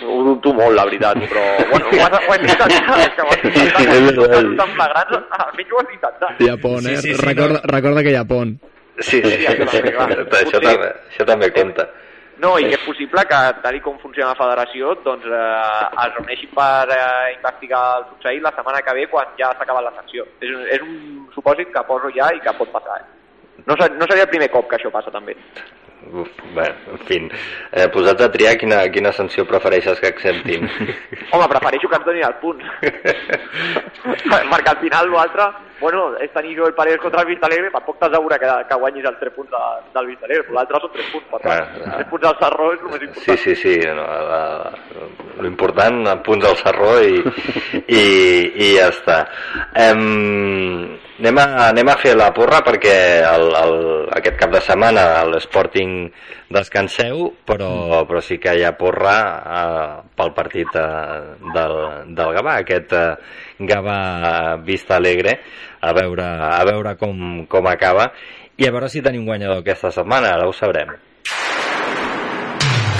Ho dubto molt, la veritat, però bueno, ho has, ho has intentat, és que ho has intentat, tan flagrant, almenys ho has intentat. Japón, eh? Sí, sí, sí, recorda, no. recorda que Japón. Sí, sí, Sí, això també, clar. això, també, això també compta. No, i que és possible que, tal com funciona la federació, doncs eh, es reuneixin per eh, investigar el succeït la setmana que ve quan ja s'ha acabat la sanció. És, un- és un supòsit que poso ja i que pot passar. Eh? No, ser, no seria el primer cop que això passa, també. Uf, bé, en fi, eh, posats a triar quina, quina sanció prefereixes que acceptin. Home, prefereixo que ens donin els punts. Perquè al final l'altre, bueno, és tenir Joel Paredes contra el Vista Alegre, tampoc t'assegura que, que guanyis els 3 punts de, del Vista Alegre, però l'altre són 3 punts, per tant, Ah, ah. 3 punts del Sarró és el més Sí, important. sí, sí, no, la, l'important, punts al serró i, i, i ja està. Em, anem, a, anem a fer la porra perquè el, el, aquest cap de setmana l'Sporting descanseu, però, però sí que hi ha porra eh, pel partit eh, del, del Gavà, aquest eh, Gavà Vista Alegre, a veure, a veure com, com acaba i a veure si tenim guanyador aquesta setmana, ara ho sabrem.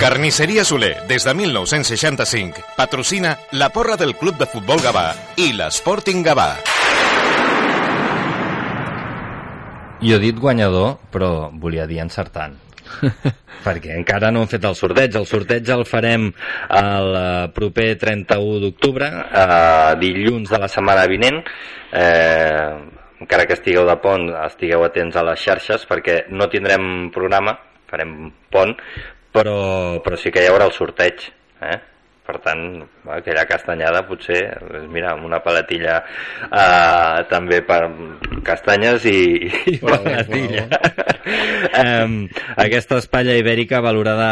Carnisseria Soler, des de 1965, patrocina la porra del Club de Futbol Gavà i l'Sporting Gavà. Jo he dit guanyador, però volia dir encertant. perquè encara no hem fet el sorteig. El sorteig el farem el eh, proper 31 d'octubre, eh, dilluns de la setmana vinent. Eh, encara que estigueu de pont, estigueu atents a les xarxes, perquè no tindrem programa, farem pont, però, però sí que hi haurà el sorteig. Eh? Per tant, aquella castanyada potser, doncs mira, amb una paletilla eh, també per, castanyes i, i Bravo, patatilla. um, aquesta espatlla ibèrica valorada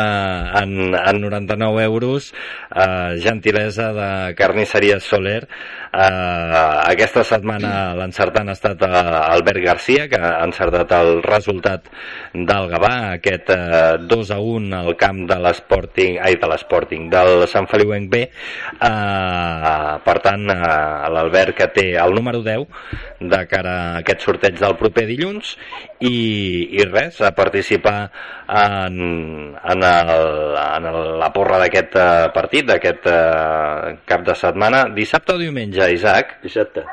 en, en 99 euros, uh, gentilesa de carnisseria Soler. Uh, aquesta setmana l'encertant ha estat uh, Albert Garcia, que ha encertat el resultat del Gavà, aquest uh, 2 a 1 al camp de l'Sporting, ai, de l'Sporting, del Sant Feliuenc B. Uh, per tant, uh, l'Albert que té el número 10 de cara a aquest sorteig del proper dilluns i, i res, a participar en, en, el, en el, la porra d'aquest uh, partit, d'aquest uh, cap de setmana, dissabte o diumenge, Isaac? Dissabte.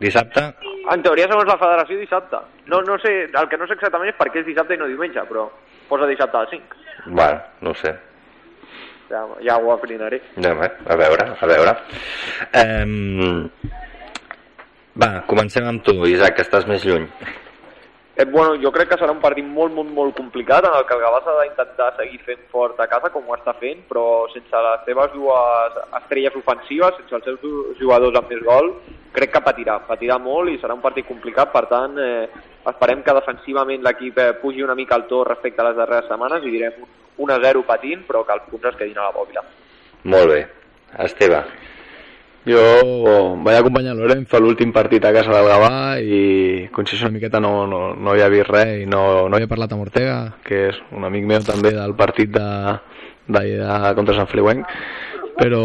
Dissabte? En teoria, segons la federació, dissabte. No, no sé, el que no sé exactament és per què és dissabte i no diumenge, però posa dissabte a les 5. Bueno, no ho sé. Ja, ja ho afinaré. Ja, bé, a veure, a veure. Um, va, comencem amb tu, Isaac, que estàs més lluny. Eh, bueno, jo crec que serà un partit molt, molt, molt complicat en el que el Gavà s'ha d'intentar seguir fent fort a casa com ho està fent, però sense les seves dues estrelles ofensives, sense els seus jugadors amb més gol, crec que patirà, patirà molt i serà un partit complicat, per tant, eh, esperem que defensivament l'equip eh, pugi una mica al to respecte a les darreres setmanes i direm un 1-0 patint, però que els punts es quedin a la bòbila. Molt bé. Esteve. Jo vaig acompanyar Lorenzo a l'últim partit a casa del Gavà i coincideixo una miqueta no, no, no havia vist res i no, no havia parlat amb Ortega, que és un amic meu també del partit de, de, de contra Sant Feliuenc, però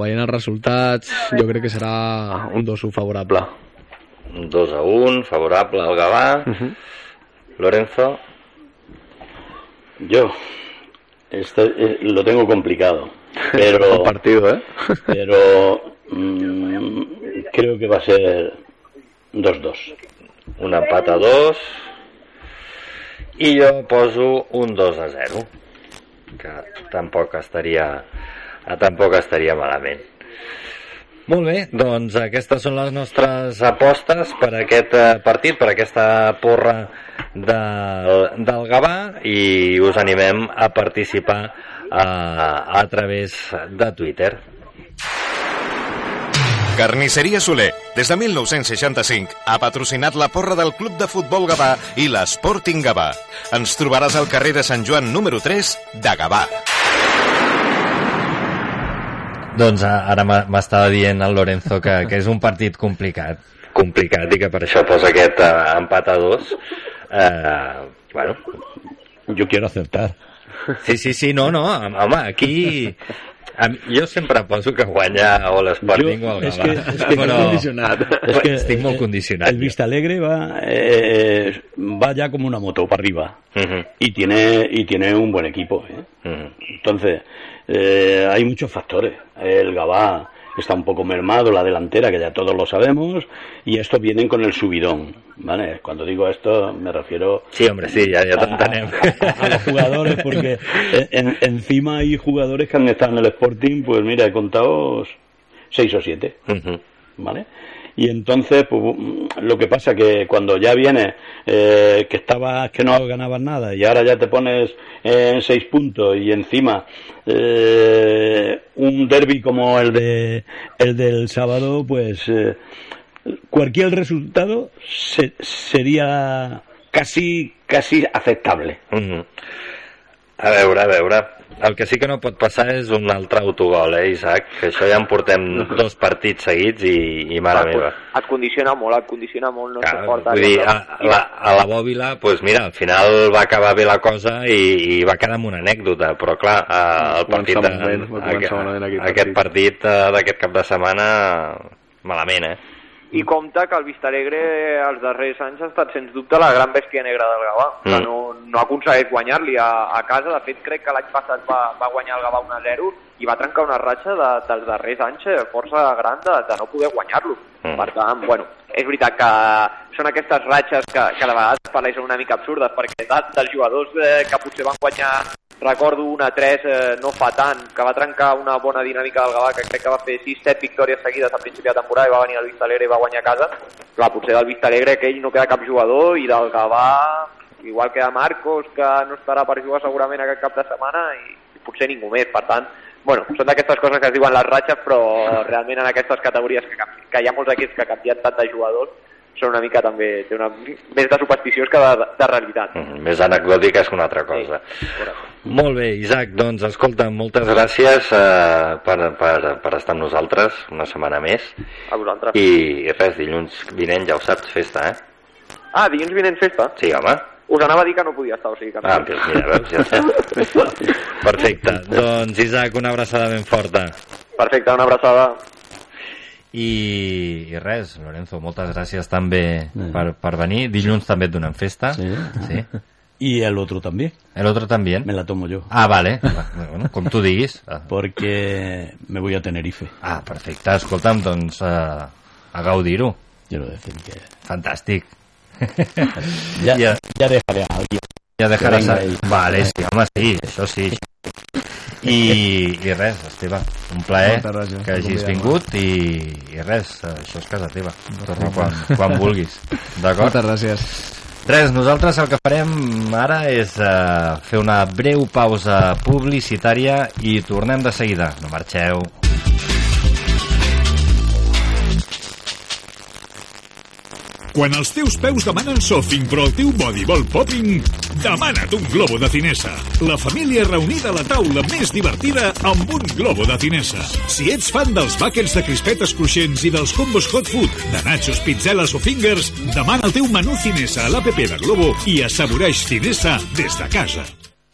veient els resultats jo crec que serà un 2-1 favorable. 2 a 1, favorable al Gavà. Uh -huh. Lorenzo. Yo este, eh, lo tengo complicado, pero, partido, ¿eh? pero mm, creo que va a ser 2-2. Un empat a 2. I jo poso un 2 a 0. Que tampoc estaria, eh, tampoc estaria malament. Molt bé, doncs aquestes són les nostres apostes per aquest eh, partit, per aquesta porra del, del Gavà i us animem a participar a, a través de Twitter. Carnisseria Soler, des de 1965, ha patrocinat la porra del Club de Futbol Gavà i l'Sporting Gavà. Ens trobaràs al carrer de Sant Joan número 3 de Gavà. Doncs ara m'estava dient el Lorenzo que, que és un partit complicat, complicat i que per això posa aquest uh, empat a dos. Uh, bueno, Yo quiero acertar. sí, sí, sí, no, no, home, aquí... Jo sempre poso que guanya o l'Sporting o el és Gavà. que- és que però condicionat. Es que estic molt eh, condicionat. El Vista Alegre va, eh, va ya como una moto para arriba Uh y tiene y tiene un buen equipo. ¿eh? -huh. Entonces, eh, hay muchos factores. El Gabá está un poco mermado, la delantera, que ya todos lo sabemos, y estos vienen con el subidón. ¿vale? Cuando digo esto, me refiero Sí, hombre, sí, ja t'entenem. a, a los jugadores, porque en- encima hay jugadores que han estado en el Sporting, pues mira, he contado seis o siete. Uh -huh. Y entonces, pues, lo que pasa que cuando ya vienes, eh, que estabas, que no ganabas nada, y ahora ya te pones en seis puntos y encima eh, un derby como el de el del sábado, pues eh, cualquier resultado se- sería casi casi aceptable. Uh -huh. A veure, a veure. El que sí que no pot passar és un altre autogol, eh, Isaac? Que això ja en portem dos partits seguits i, i mare meva. Et condiciona molt, et condiciona molt, no Clar, sé fort. vull dir, a, la, a la bòbila, pues mira, al final va acabar bé la cosa i, i va quedar amb una anècdota, però clar, el partit, aquest, aquest aquest partit eh, d'aquest cap de setmana, malament, eh? I compte que el Vistalegre els darrers anys ha estat sens dubte la gran bèstia negra del Gavà, Mm. que no, no ha aconseguit guanyar-li a, a casa. De fet, crec que l'any passat va, va guanyar el Gavà 1-0 i va trencar una ratxa de, dels darrers anys eh, força gran de, de no poder guanyar-lo. Mm. Per tant, bueno, és veritat que són aquestes ratxes que, que de vegades pareixen una mica absurdes, perquè de, dels jugadors eh, que potser van guanyar recordo una 3 eh, no fa tant, que va trencar una bona dinàmica del Gavà, que crec que va fer 6-7 victòries seguides a principi de temporada i va venir el Vista Alegre i va guanyar a casa. Clar, potser del Vista Alegre que ell no queda cap jugador i del Gavà, igual que de Marcos, que no estarà per jugar segurament aquest cap de setmana i, potser ningú més. Per tant, bueno, són d'aquestes coses que es diuen les ratxes, però realment en aquestes categories que, que hi ha molts equips que canvien tant de jugadors, són una mica també, té una, més de supersticions que de, de realitat. Mm, més anecdòtiques que una altra cosa. Correcte. Molt bé, Isaac, doncs escolta, moltes gràcies eh, per, per, per estar amb nosaltres una setmana més A vosaltres. i, i res, dilluns vinent ja ho saps, festa, eh? Ah, dilluns vinent festa? Sí, home. Us anava a dir que no podia estar, o sigui que... Ah, doncs mira, veus, ja està. Perfecte. Doncs, Isaac, una abraçada ben forta. Perfecte, una abraçada. I, i res, Lorenzo, moltes gràcies també Mm. per, per venir. Dilluns també et donem festa. Sí. sí. Y el otro también. El otro también. Me la tomo yo. Ah, vale. Bueno, com tu diguis. Porque me voy a Tenerife. Ah, perfecte. Escolta'm, doncs, a, a gaudir-ho. Quiero decir que Fantàstic. ya, Ya. ya dejaré a alguien. Ja dejaràs... A... ahí. Vale, sí, home, sí, això sí. I, i res, Esteve, un plaer gràcies que hagis vingut i, i res, això és casa teva. Torna quan, quan vulguis. D'acord? Moltes gràcies. Res, nosaltres el que farem ara és eh, fer una breu pausa publicitària i tornem de seguida. No marxeu. Quan els teus peus demanen sofing però el teu body vol popping, demana't un globo de Cinesa. La família reunida a la taula més divertida amb un globo de Cinesa. Si ets fan dels buckets de crispetes cruixents i dels combos hot food, de nachos, pizzeles o fingers, demana el teu menú Cinesa a l'APP de Globo i assaboreix Cinesa des de casa.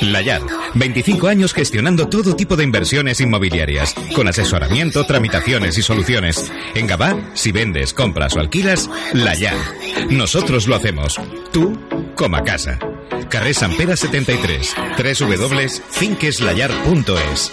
Layar, 25 años gestionando todo tipo de inversiones inmobiliarias, con asesoramiento, tramitaciones y soluciones. En Gabá, si vendes, compras o alquilas, Layar. Nosotros lo hacemos. Tú, como a casa. Carrer San Pere 73, www.finqueslayar.es.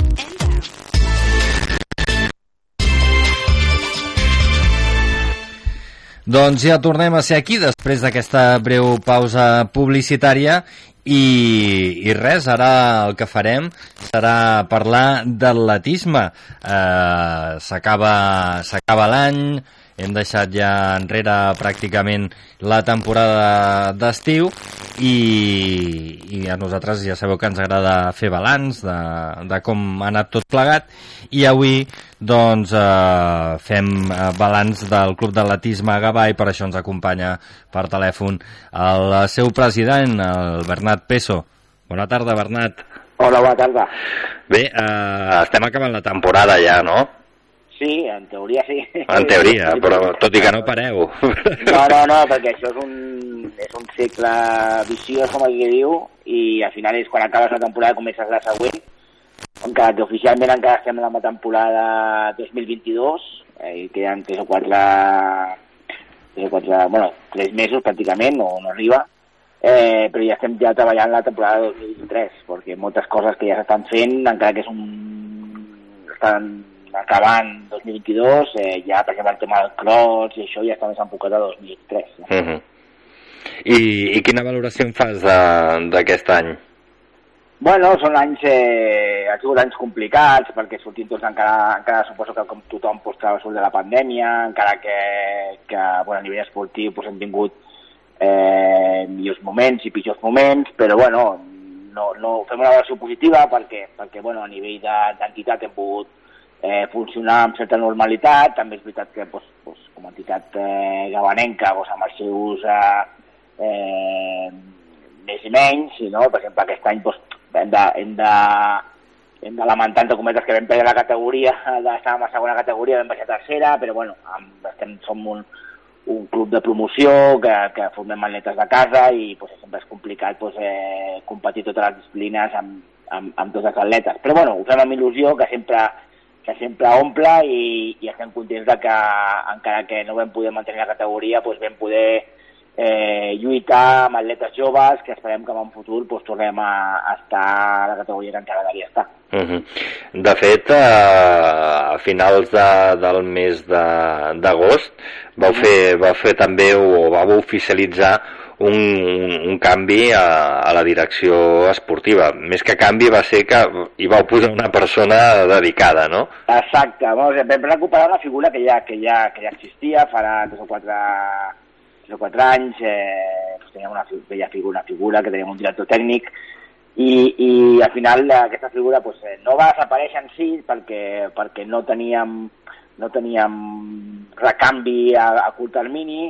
Doncs ja tornem a ser aquí després d'aquesta breu pausa publicitària i, i res, ara el que farem serà parlar d'atletisme. Eh, S'acaba l'any, hem deixat ja enrere pràcticament la temporada d'estiu i, i a nosaltres ja sabeu que ens agrada fer balanç de, de com ha anat tot plegat i avui doncs eh, fem eh, balanç del Club d'Atletisme Gavà i per això ens acompanya per telèfon el seu president, el Bernat Peso. Bona tarda, Bernat. Hola, bona tarda. Bé, eh, estem acabant la temporada ja, no? Sí, en teoria sí. En teoria, però tot i que no pareu. No, no, no, perquè això és un, és un cicle viciós, com aquí diu, i al final és quan acabes la temporada comences la següent, encara que oficialment encara estem en la temporada 2022, eh, i queden tres o quatre, tres o quatre, bueno, tres mesos pràcticament, o no arriba, eh, però ja estem ja treballant la temporada 2023, perquè moltes coses que ja s'estan fent, encara que és un... estan acabant 2022, eh, ja per exemple el tema del cross i això ja està més enfocat a 2023. No? Uh -huh. I, I quina valoració en fas de- d'aquest any? Bueno, són anys, eh, han sigut anys complicats, perquè sortim tots encara, encara suposo que com tothom pues, surt de la pandèmia, encara que, que bueno, a nivell esportiu pues, hem tingut eh, millors moments i pitjors moments, però bueno, no, no fem una valoració positiva perquè, perquè bueno, a nivell de- d'entitat hem pogut eh, funcionar amb certa normalitat, també és veritat que pues, pues, com a entitat eh, gabanenca pues, amb els seus eh, eh, més i menys, i, no? per exemple aquest any pues, hem de, hem de, hem de lamentar entre cometes que vam perdre la categoria, estàvem a segona categoria, vam baixar a tercera, però bueno, estem, som un, un club de promoció que, que formem atletes de casa i pues, sempre és complicat pues, eh, competir totes les disciplines amb, amb, amb tots els atletes. Però bueno, ho fem amb il·lusió, que sempre, que sempre omple i, i estem contents de que, encara que no vam poder mantenir la categoria, doncs vam poder eh, lluitar amb atletes joves que esperem que en un futur doncs, tornem a, a estar a la categoria que encara devia estar. Uh -huh. De fet, eh, a finals de, del mes d'agost vau, fer, vau fer també o vau oficialitzar un, un, canvi a, a la direcció esportiva. Més que canvi va ser que hi vau posar una persona dedicada, no? Exacte, Vamos, vam recuperar una figura que ja, que ja, que ja existia farà tres o quatre, tres o quatre anys, eh, teníem una bella figura, una figura que teníem un director tècnic i, i al final aquesta figura pues, eh, no va desaparèixer en si perquè, perquè no teníem no teníem recanvi a, a curt termini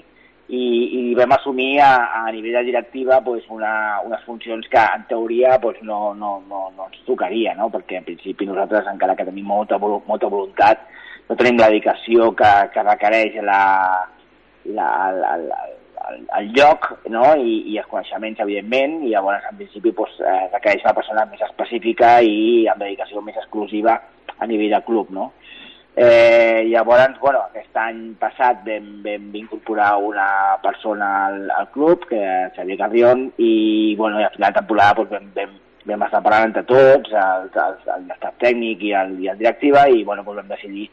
i, i vam assumir a, a nivell de directiva pues, una, unes funcions que en teoria pues, no, no, no, no ens tocaria, no? perquè en principi nosaltres encara que tenim molta, molta voluntat no tenim la dedicació que, que requereix la, la, la, la, el, el lloc no? I, i els coneixements, evidentment, i llavors en principi doncs, eh, requereix una persona més específica i amb dedicació més exclusiva a nivell de club. No? Eh, llavors, bueno, aquest any passat vam, vam incorporar una persona al, al club, que és Xavier Carrion, i, bueno, i al final de temporada doncs, vam, vam, vam estar parlant entre tots, el, el, el, el tècnic i el, i el directiva, i bueno, doncs vam decidir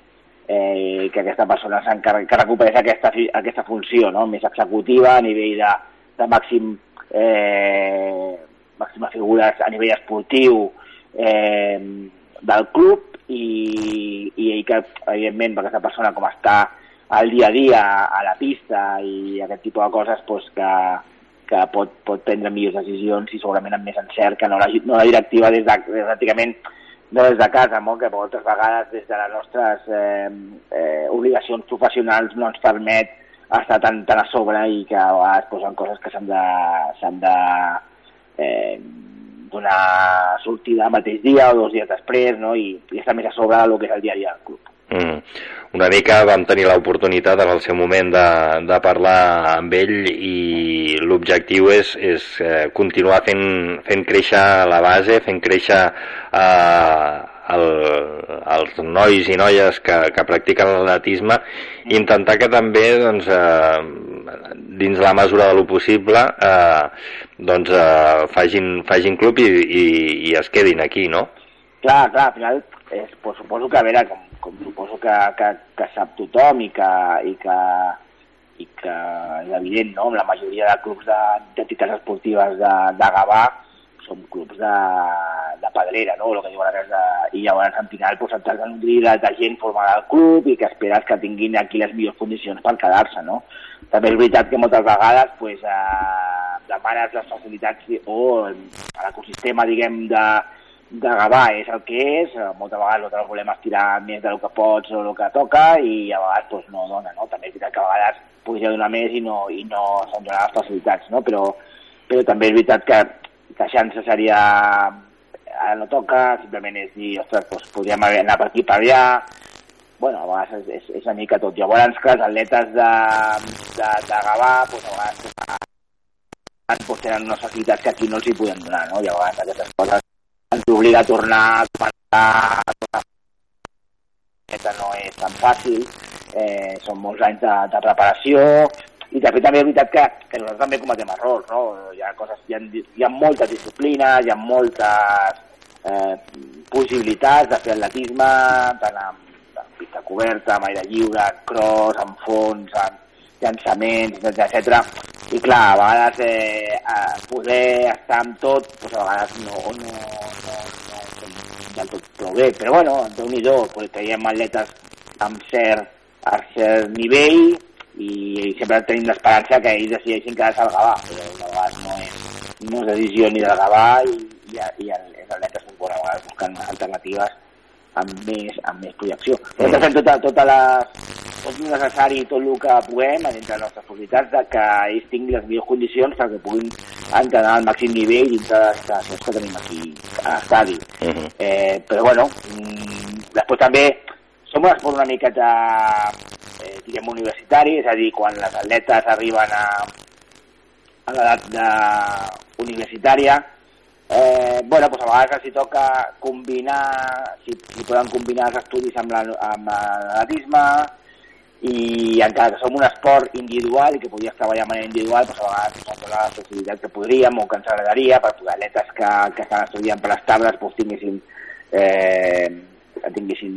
eh, que aquesta persona que recuperés aquesta, aquesta funció no? més executiva a nivell de, de màxim eh, màximes figures a nivell esportiu eh, del club i, i que evidentment aquesta persona com està al dia a dia a la pista i aquest tipus de coses pues, que, que pot, pot prendre millors decisions i segurament amb més encert que no la, no la directiva des de, pràcticament no des de casa, molt, que moltes vegades des de les nostres eh, eh, obligacions professionals no ens permet estar tan, tan a sobre i que a vegades posen coses que s'han de, de eh, donar sortida el mateix dia o dos dies després no? I, i estar més a sobre del que és el dia a dia del club. Mm. Una mica vam tenir l'oportunitat en el seu moment de, de parlar amb ell i l'objectiu és, és eh, continuar fent, fent créixer la base, fent créixer eh, el, els nois i noies que, que practiquen l'atletisme intentar que també doncs, eh, dins la mesura de lo possible eh, doncs, eh, fagin, fagin club i, i, i es quedin aquí, no? Clar, clar, al final és, pues, suposo que a veure, com com suposo que, que, que sap tothom i que, i que, i que és evident, no? la majoria de clubs d'entitats esportives de, de Gavà són clubs de, de pedrera, no? El que diuen de, i llavors al final pues, t'has de nodrir de, de gent formada al club i que esperes que tinguin aquí les millors condicions per quedar-se, no? També és veritat que moltes vegades pues, eh, demanes les facilitats o l'ecosistema, diguem, de, de Gavà és el que és, eh, moltes vegades no te volem estirar més del que pots o el que toca i a vegades doncs, no dona, no? També és veritat que a vegades podria donar més i no, i no se'n donen les facilitats, no? Però, però també és veritat que, que xance seria ara no toca, simplement és dir, ostres, doncs podríem anar per aquí per allà, bueno, a vegades és, és, és una mica tot. Llavors, que els atletes de, de, de Gavà, doncs, a vegades doncs, tenen unes facilitats que aquí no els hi podem donar, no? Llavors, aquestes coses ens obliga a tornar a començar que no és tan fàcil, eh, són molts anys de, de preparació, i de fet també és veritat que, que nosaltres també cometem errors, no? Hi ha, coses, hi ha, hi ha moltes disciplines, hi ha moltes eh, possibilitats de fer atletisme, tant amb, amb pista coberta, amb aire lliure, en cross, en fons, en llançaments, etc. I clar, a vegades eh, poder estar amb tot, doncs a vegades no, no, no, no, no del tot prou bé. Però bueno, déu nhi teníem atletes amb cert, a cert nivell i, i sempre tenim l'esperança que ells decideixin quedar-se al Gavà, però a vegades no és, no és decisió ni del Gavà i, i, i els atletes són a vegades buscant alternatives amb més, amb més projecció. Nosaltres fem tota, tota les, tot el necessari, tot el que puguem, dintre de les nostres possibilitats, de que ells tinguin les millors condicions perquè puguin entrenar al màxim nivell dintre de les situacions que tenim aquí a l'estadi. Uh -huh. eh, però bueno, mm, després també som un esport una miqueta, diguem, universitari, és a dir, quan les atletes arriben a, a l'edat universitària, eh, bueno, doncs a vegades els toca combinar, si, si poden combinar els estudis amb la- amb l'atletisme, i encara que som un esport individual i que podies treballar de manera individual, doncs a vegades no té la flexibilitat que podríem o que ens agradaria per poder atletes que, que estan estudiant per les tables doncs tinguessin, eh, tinguessin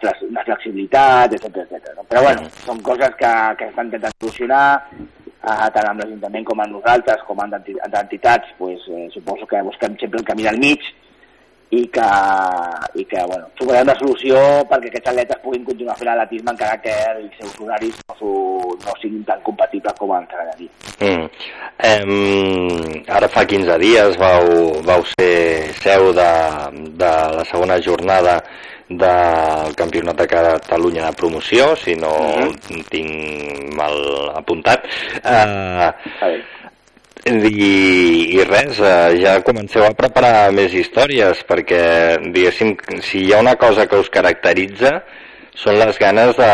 flex, una flexibilitat, etc etc. No? Però bueno, són coses que, que s'estan intentant solucionar, eh, tant amb l'Ajuntament com amb nosaltres, com amb enti- amb entitats, pues, eh, suposo que busquem sempre el camí del mig i que, i que bueno, trobarem una solució perquè aquests atletes puguin continuar fent atletisme encara que els seus horaris no, s'ho- no siguin tan compatibles com ens agradaria. Mm. Em, ara fa 15 dies vau, vau ser seu de, de la segona jornada del Campionat de Catalunya de promoció, si no tinc mal apuntat. Eh, i, i res, eh, ja comenceu a preparar més històries perquè, diguéssim, si hi ha una cosa que us caracteritza són les ganes de,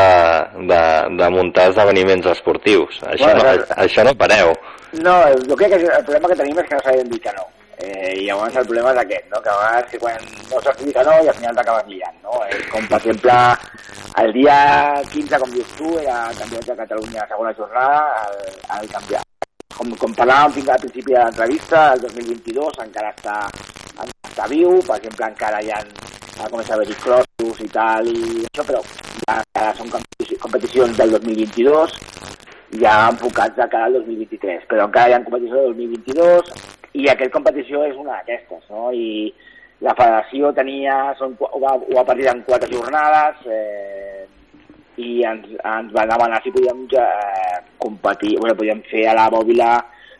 de, de muntar esdeveniments esportius. Això, Bueno, no, això no pareu. No, jo crec que el problema que tenim és que no sabem dir que no. Eh, I llavors el problema és aquest, no? que a vegades que quan no saps dir que no i al final t'acabes liant. No? És com, per exemple, el dia 15, com dius tu, era el campionat de Catalunya a segona jornada, el, el campionat. Com, com parlàvem fins al principi de l'entrevista, el 2022 encara està, encara està viu, per exemple, encara hi ha, ha començat a haver-hi crossos i tal, i això, però ja, encara són competici- competicions del 2022, ja enfocats de cara al 2023, però encara hi ha competició del 2022 i aquesta competició és una d'aquestes, no? I la federació tenia, són, ho, va, ho va partir en quatre jornades eh, i ens, ens va demanar si podíem eh, competir, bueno, podíem fer a la Bòbila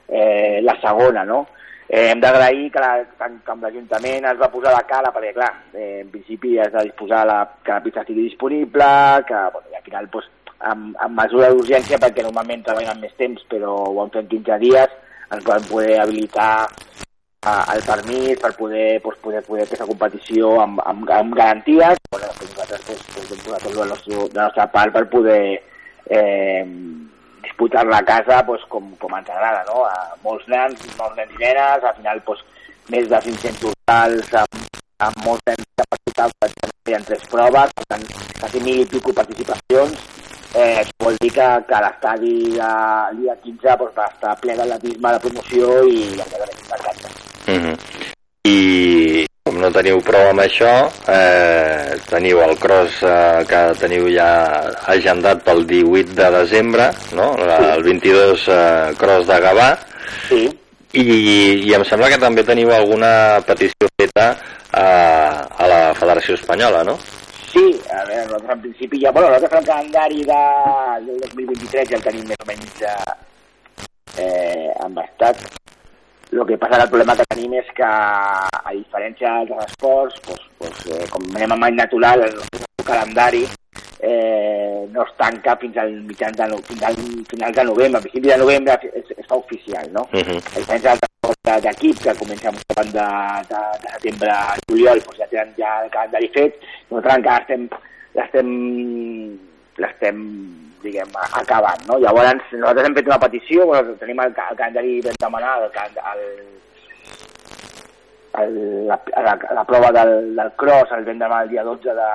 eh, la segona, no? Eh, hem d'agrair que, la, que amb l'Ajuntament es va posar la cara, perquè clar, eh, en principi has de disposar la, que la pista estigui disponible, que bueno, i al final doncs, amb, amb mesura d'urgència, perquè normalment treballen més temps, però ho han fet en 15 dies, ens van poder habilitar el permís per poder, doncs, poder, poder fer aquesta competició amb, amb, amb garanties. Bueno, doncs nosaltres doncs, doncs, hem posat tot la de la nostra part per poder eh, disputar-la a casa doncs, com, com ens agrada, no? A molts nens, molts nens i nenes, al final doncs, més de 500 totals amb, amb molts nens capacitats, ha tres proves, per tant, quasi mil i pico participacions, eh, això vol dir que, que l'estadi de el dia 15 doncs, va estar ple d'atletisme de promoció i ens agrada m'encanta. Mm -hmm. I com no teniu prou amb això, eh, teniu el cross eh, que teniu ja agendat pel 18 de desembre, no? La- el 22 eh, cross de Gavà, Sí. i, i em sembla que també teniu alguna petició feta eh, a la Federació Espanyola, no? Sí, a veure, nosaltres en principi ja... Bueno, nosaltres el calendari de, del 2023 ja el tenim més o menys eh, eh, embastat. El que passa que el problema que tenim és que, a diferència d'altres esports, doncs, doncs, eh, com anem amb any natural, el nostre calendari eh, no es tanca fins al mitjans de, no- fins al finals de novembre. A principi de novembre es, es fa oficial, no? Uh -huh. a diferència d'altres esports d'equip que comencen abans de, de, de setembre a juliol, doncs ja tenen ja el calendari fet. Nosaltres encara estem, l'estem l'estem diguem, acabant, no? Llavors, nosaltres hem fet una petició, bueno, tenim el, el calendari ben demanat, el, el, el, la, la, la prova del, del cross el vam demanar el dia 12 de,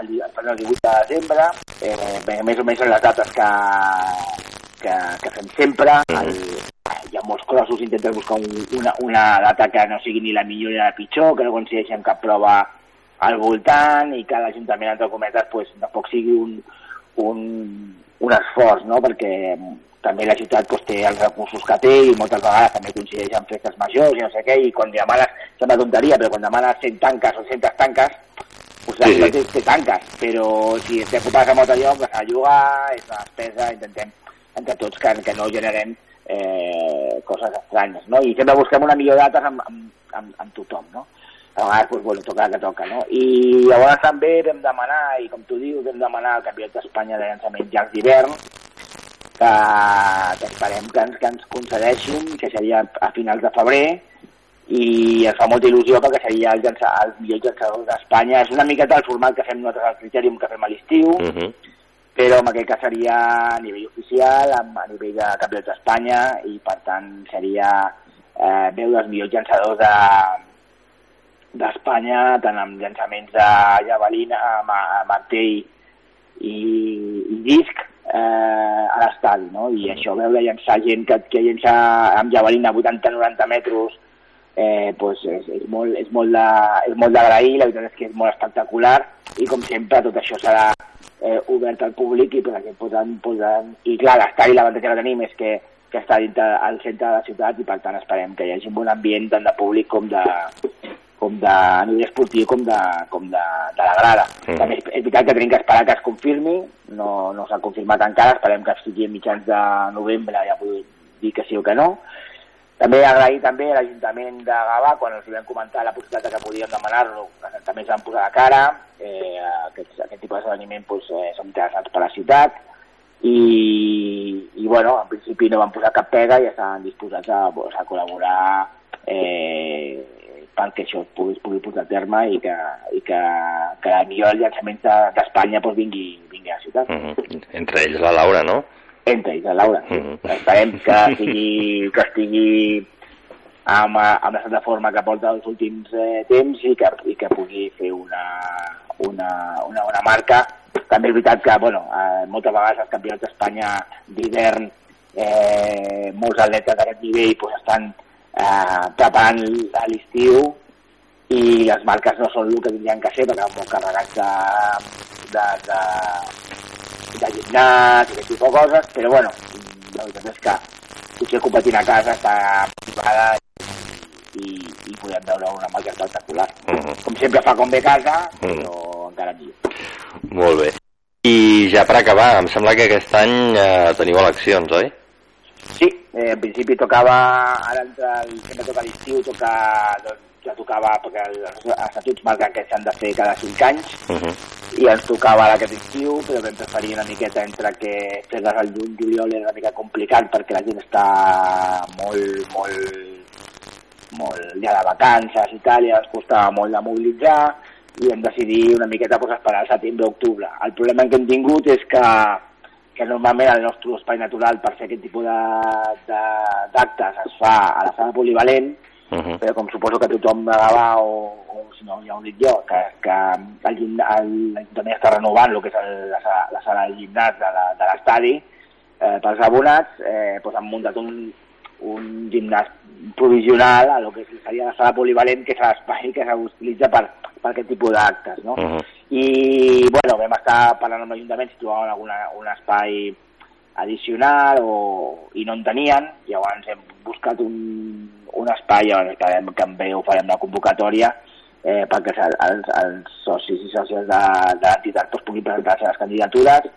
el, dia, el 18 de desembre, eh, més o menys són les dates que, que, que fem sempre. El, hi ha molts crossos, intentem buscar un, una, una data que no sigui ni la millor ni la pitjor, que no coincideixi amb cap prova al voltant i que l'Ajuntament, entre cometes, pues, tampoc sigui un, un, un esforç, no? perquè també la ciutat pues, té els recursos que té i moltes vegades també coincideix amb festes majors i no sé què, i quan demanes, sembla tonteria, però quan demanes 100 tanques o 100 tanques, pues la ciutat sí. té, té tanques, però si estem ocupats amb altre lloc, de llogar, és una despesa, intentem entre tots que, que no generem eh, coses estranyes, no? I sempre busquem una millor data amb, amb, amb, amb tothom, no? A vegades, doncs, bueno, toca que toca, no? I llavors també vam demanar, i com tu dius, vam demanar el Campionat d'Espanya de llançament llarg d'hivern, que, que esperem que ens, que ens concedeixin, que seria a finals de febrer, i ens fa molta il·lusió perquè seria el, llança, el millor llançador d'Espanya. És una miqueta el format que fem nosaltres al Critérium que fem a l'estiu, Uh -huh. Però en aquest cas seria a nivell oficial, a nivell de campionat d'Espanya, i per tant seria eh, veu dels millors llançadors de d'Espanya, tant amb llançaments de javelina, ma- martell i, i disc eh, a l'estadi, no? I això, veure llançar gent que, que llença amb javelina a 80-90 metres eh, pues és, és molt, és molt de- és molt d'agrair, la veritat és que és molt espectacular i com sempre tot això serà eh, obert al públic i per aquest posant, posant... i clar, l'estadi l'avantatge que tenim és que, que està dintre, al centre de la ciutat i per tant esperem que hi hagi un bon ambient tant de públic com de, com de a nivell esportiu com de, com de, de la grada. Mhm. També és, és veritat que tenim que esperar que es confirmi, no, no s'ha confirmat encara, esperem que sigui a mitjans de novembre ja podem dir que sí o que no. També agrair també a l'Ajuntament de Gavà, quan els vam comentar la possibilitat que podíem demanar-lo, que també ens van posar de cara, eh, aquest, aquest tipus d'esdeveniment doncs, eh, són interessants per a la ciutat, i, i bueno, en principi no van posar cap pega i estaven disposats a, doncs, a col·laborar eh, perquè això es pugui, es pugui portar a terme i que, i que, que millor llançament de- d'Espanya doncs, vingui, vingui a la ciutat. Mhm. Entre ells la Laura, no? Entre ells, la Laura. Sí. Esperem que estigui, que estigui amb, amb l'estat de forma que porta els últims eh, temps i que, i que pugui fer una, una, una bona marca. També és veritat que, bueno, eh, moltes vegades els campionats d'Espanya d'hivern, eh, molts atletes d'aquest nivell pues, estan eh, preparant a l'estiu i les marques no són el que tindrien que ser perquè van molt carregats de, de, de, de gimnàs aquest tipus de coses, però bueno, la veritat és que potser competint a casa està motivada i, i podem veure una marca espectacular. Mhm. Com sempre fa com a casa, però encara millor. Molt bé. I ja per acabar, em sembla que aquest any eh, teniu eleccions, oi? Sí, eh, en principi tocava, ara entre el, sempre toca l'estiu, toca, doncs, ja tocava, perquè els, estatuts marquen que s'han de fer cada 5 anys, Uh -huh. i ens tocava aquest estiu, però vam preferir una miqueta entre que fer-les al juny, juliol era una mica complicat perquè la gent està molt, molt, molt ja de vacances i tal, i ens costava molt de mobilitzar, i vam decidir una miqueta pues, esperar al setembre-octubre. El problema que hem tingut és que, que normalment el nostre espai natural per fer aquest tipus de- de- d'actes es fa a la sala polivalent, Uh -huh. però com suposo que tothom de Gavà o, o si no, ja ho dic jo, que, que el, el, l'Ajuntament està renovant el que és el, la, sala, la sala de gimnàs de, la, de l'estadi eh, pels abonats, eh, doncs han muntat un, un gimnàs provisional a lo que seria la sala polivalent, que és l'espai que s'utilitza per, per aquest tipus d'actes, no? Uh -huh. I, bueno, vam estar parlant amb l'Ajuntament si trobaven alguna, un espai addicional o, i no en tenien, llavors hem buscat un, un espai llavors que, hem, que en breu farem la convocatòria eh, perquè els, els, els socis i sòcies de, de l'entitat doncs, puguin presentar les seves candidatures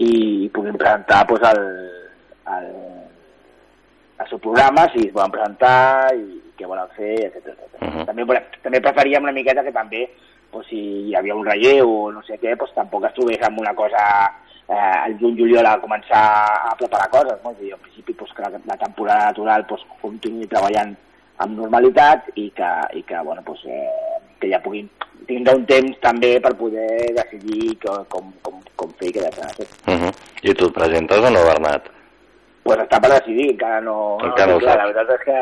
i puguin presentar doncs, el, el, el seu programa, si es volen presentar i què volen fer, etc. Uh -huh. també, també preferíem una miqueta que també pues, si hi havia un relleu o no sé què, pues, tampoc es trobés amb una cosa eh, el juny juliol a començar a preparar coses. No? I, en principi pues, que la, la temporada natural pues, continuï treballant amb normalitat i que, i que, bueno, pues, eh, que ja puguin tindre un temps també per poder decidir com, com, com, com fer i què deixar de fer. Uh -huh. I tu et presentes o no, Bernat? pues està per decidir, encara no... Encara no ho clar. La veritat és que,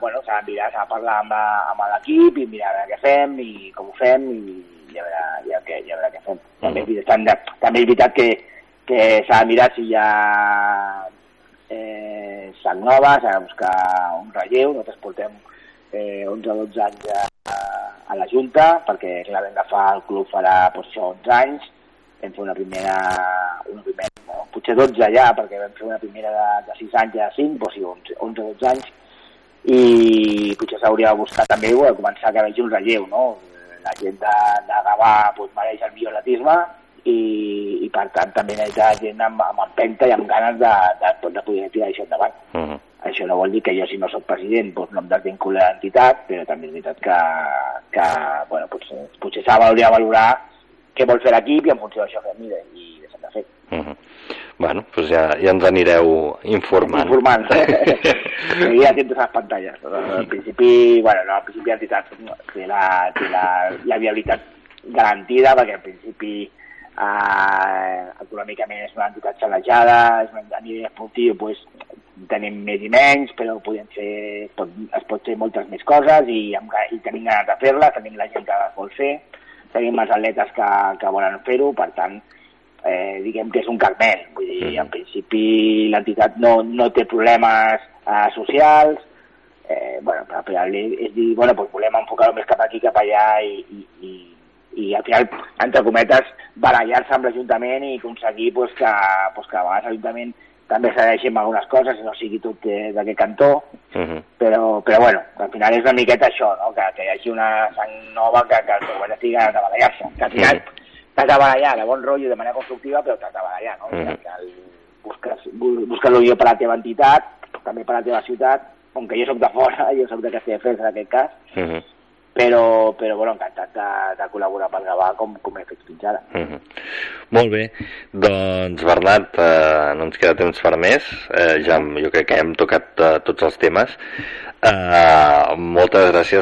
bueno, s'ha de mirar, s'ha de parlar amb, amb l'equip i mirar què fem i com ho fem i, i a veure, i a veure, i a veure què fem. També, és veritat- també és veritat que, que s'ha de mirar si hi ha eh, sang nova, s'ha de buscar un relleu, nosaltres portem eh, 11 o 12 anys a, a la Junta, perquè clar, vam agafar el club farà doncs, això, 11 anys, vam fer una primera, una primera no, potser 12 ja, perquè vam fer una primera de, de 6 anys a 5, doncs sí, 11, 11 o 12 anys, i potser s'hauria de buscar també bueno, començar que vegi un relleu, no? La gent de, de Gavà doncs, mereix el millor atletisme i, i per tant també necessita gent amb, amb empenta i amb ganes de, de, de poder tirar això endavant. Uh -huh. Això no vol dir que jo, si no sóc president, doncs no em desvinculi a l'entitat, però també és veritat que, que bueno, potser, potser s'ha de valorar què vol fer l'equip i en funció d'això fem i, i deixem de fer. Uh -huh. Bueno, doncs ja, ja ens anireu informant. Informant. I ja tens les pantalles. Al principi, bueno, no, al principi l'entitat té la, té la, la viabilitat garantida perquè al principi eh, econòmicament és una entitat sanejada, és una, a nivell esportiu pues, tenim més i menys, però podem fer, pot, es pot fer moltes més coses i, amb, i tenim ganes de fer-les, tenim la gent que les vol fer, tenim els atletes que, que volen fer-ho, per tant, eh, diguem que és un carmel. Vull dir, en principi l'entitat no, no té problemes eh, socials, eh, bueno, però final és dir, bueno, pues volem enfocar-ho més cap aquí, cap allà i, i, i, i al final, entre cometes, barallar-se amb l'Ajuntament i aconseguir pues, que, pues, que a vegades l'Ajuntament també cedeixi amb algunes coses i no sigui tot eh, d'aquest cantó, Uh -huh. però, però bueno, que al final és una miqueta això, no? que, que hi hagi una sang nova que, que el govern estigui de barallar-se, que al final t'has de barallar de bon rotllo, de manera constructiva, però t'has de barallar, no? Mhm. Al final busques, bu- busques el millor per a la teva entitat, també per a la teva ciutat, com que jo sóc de fora, jo sóc de Castelldefels en aquest cas, Uh -huh. Però, però bueno, encantat de, de col·laborar pel Gavà com, com he fet fins ara. Uh -huh. Molt bé, doncs Bernat, eh, no ens queda temps per més, eh, ja jo crec que hem tocat eh, tots els temes. Eh, moltes gràcies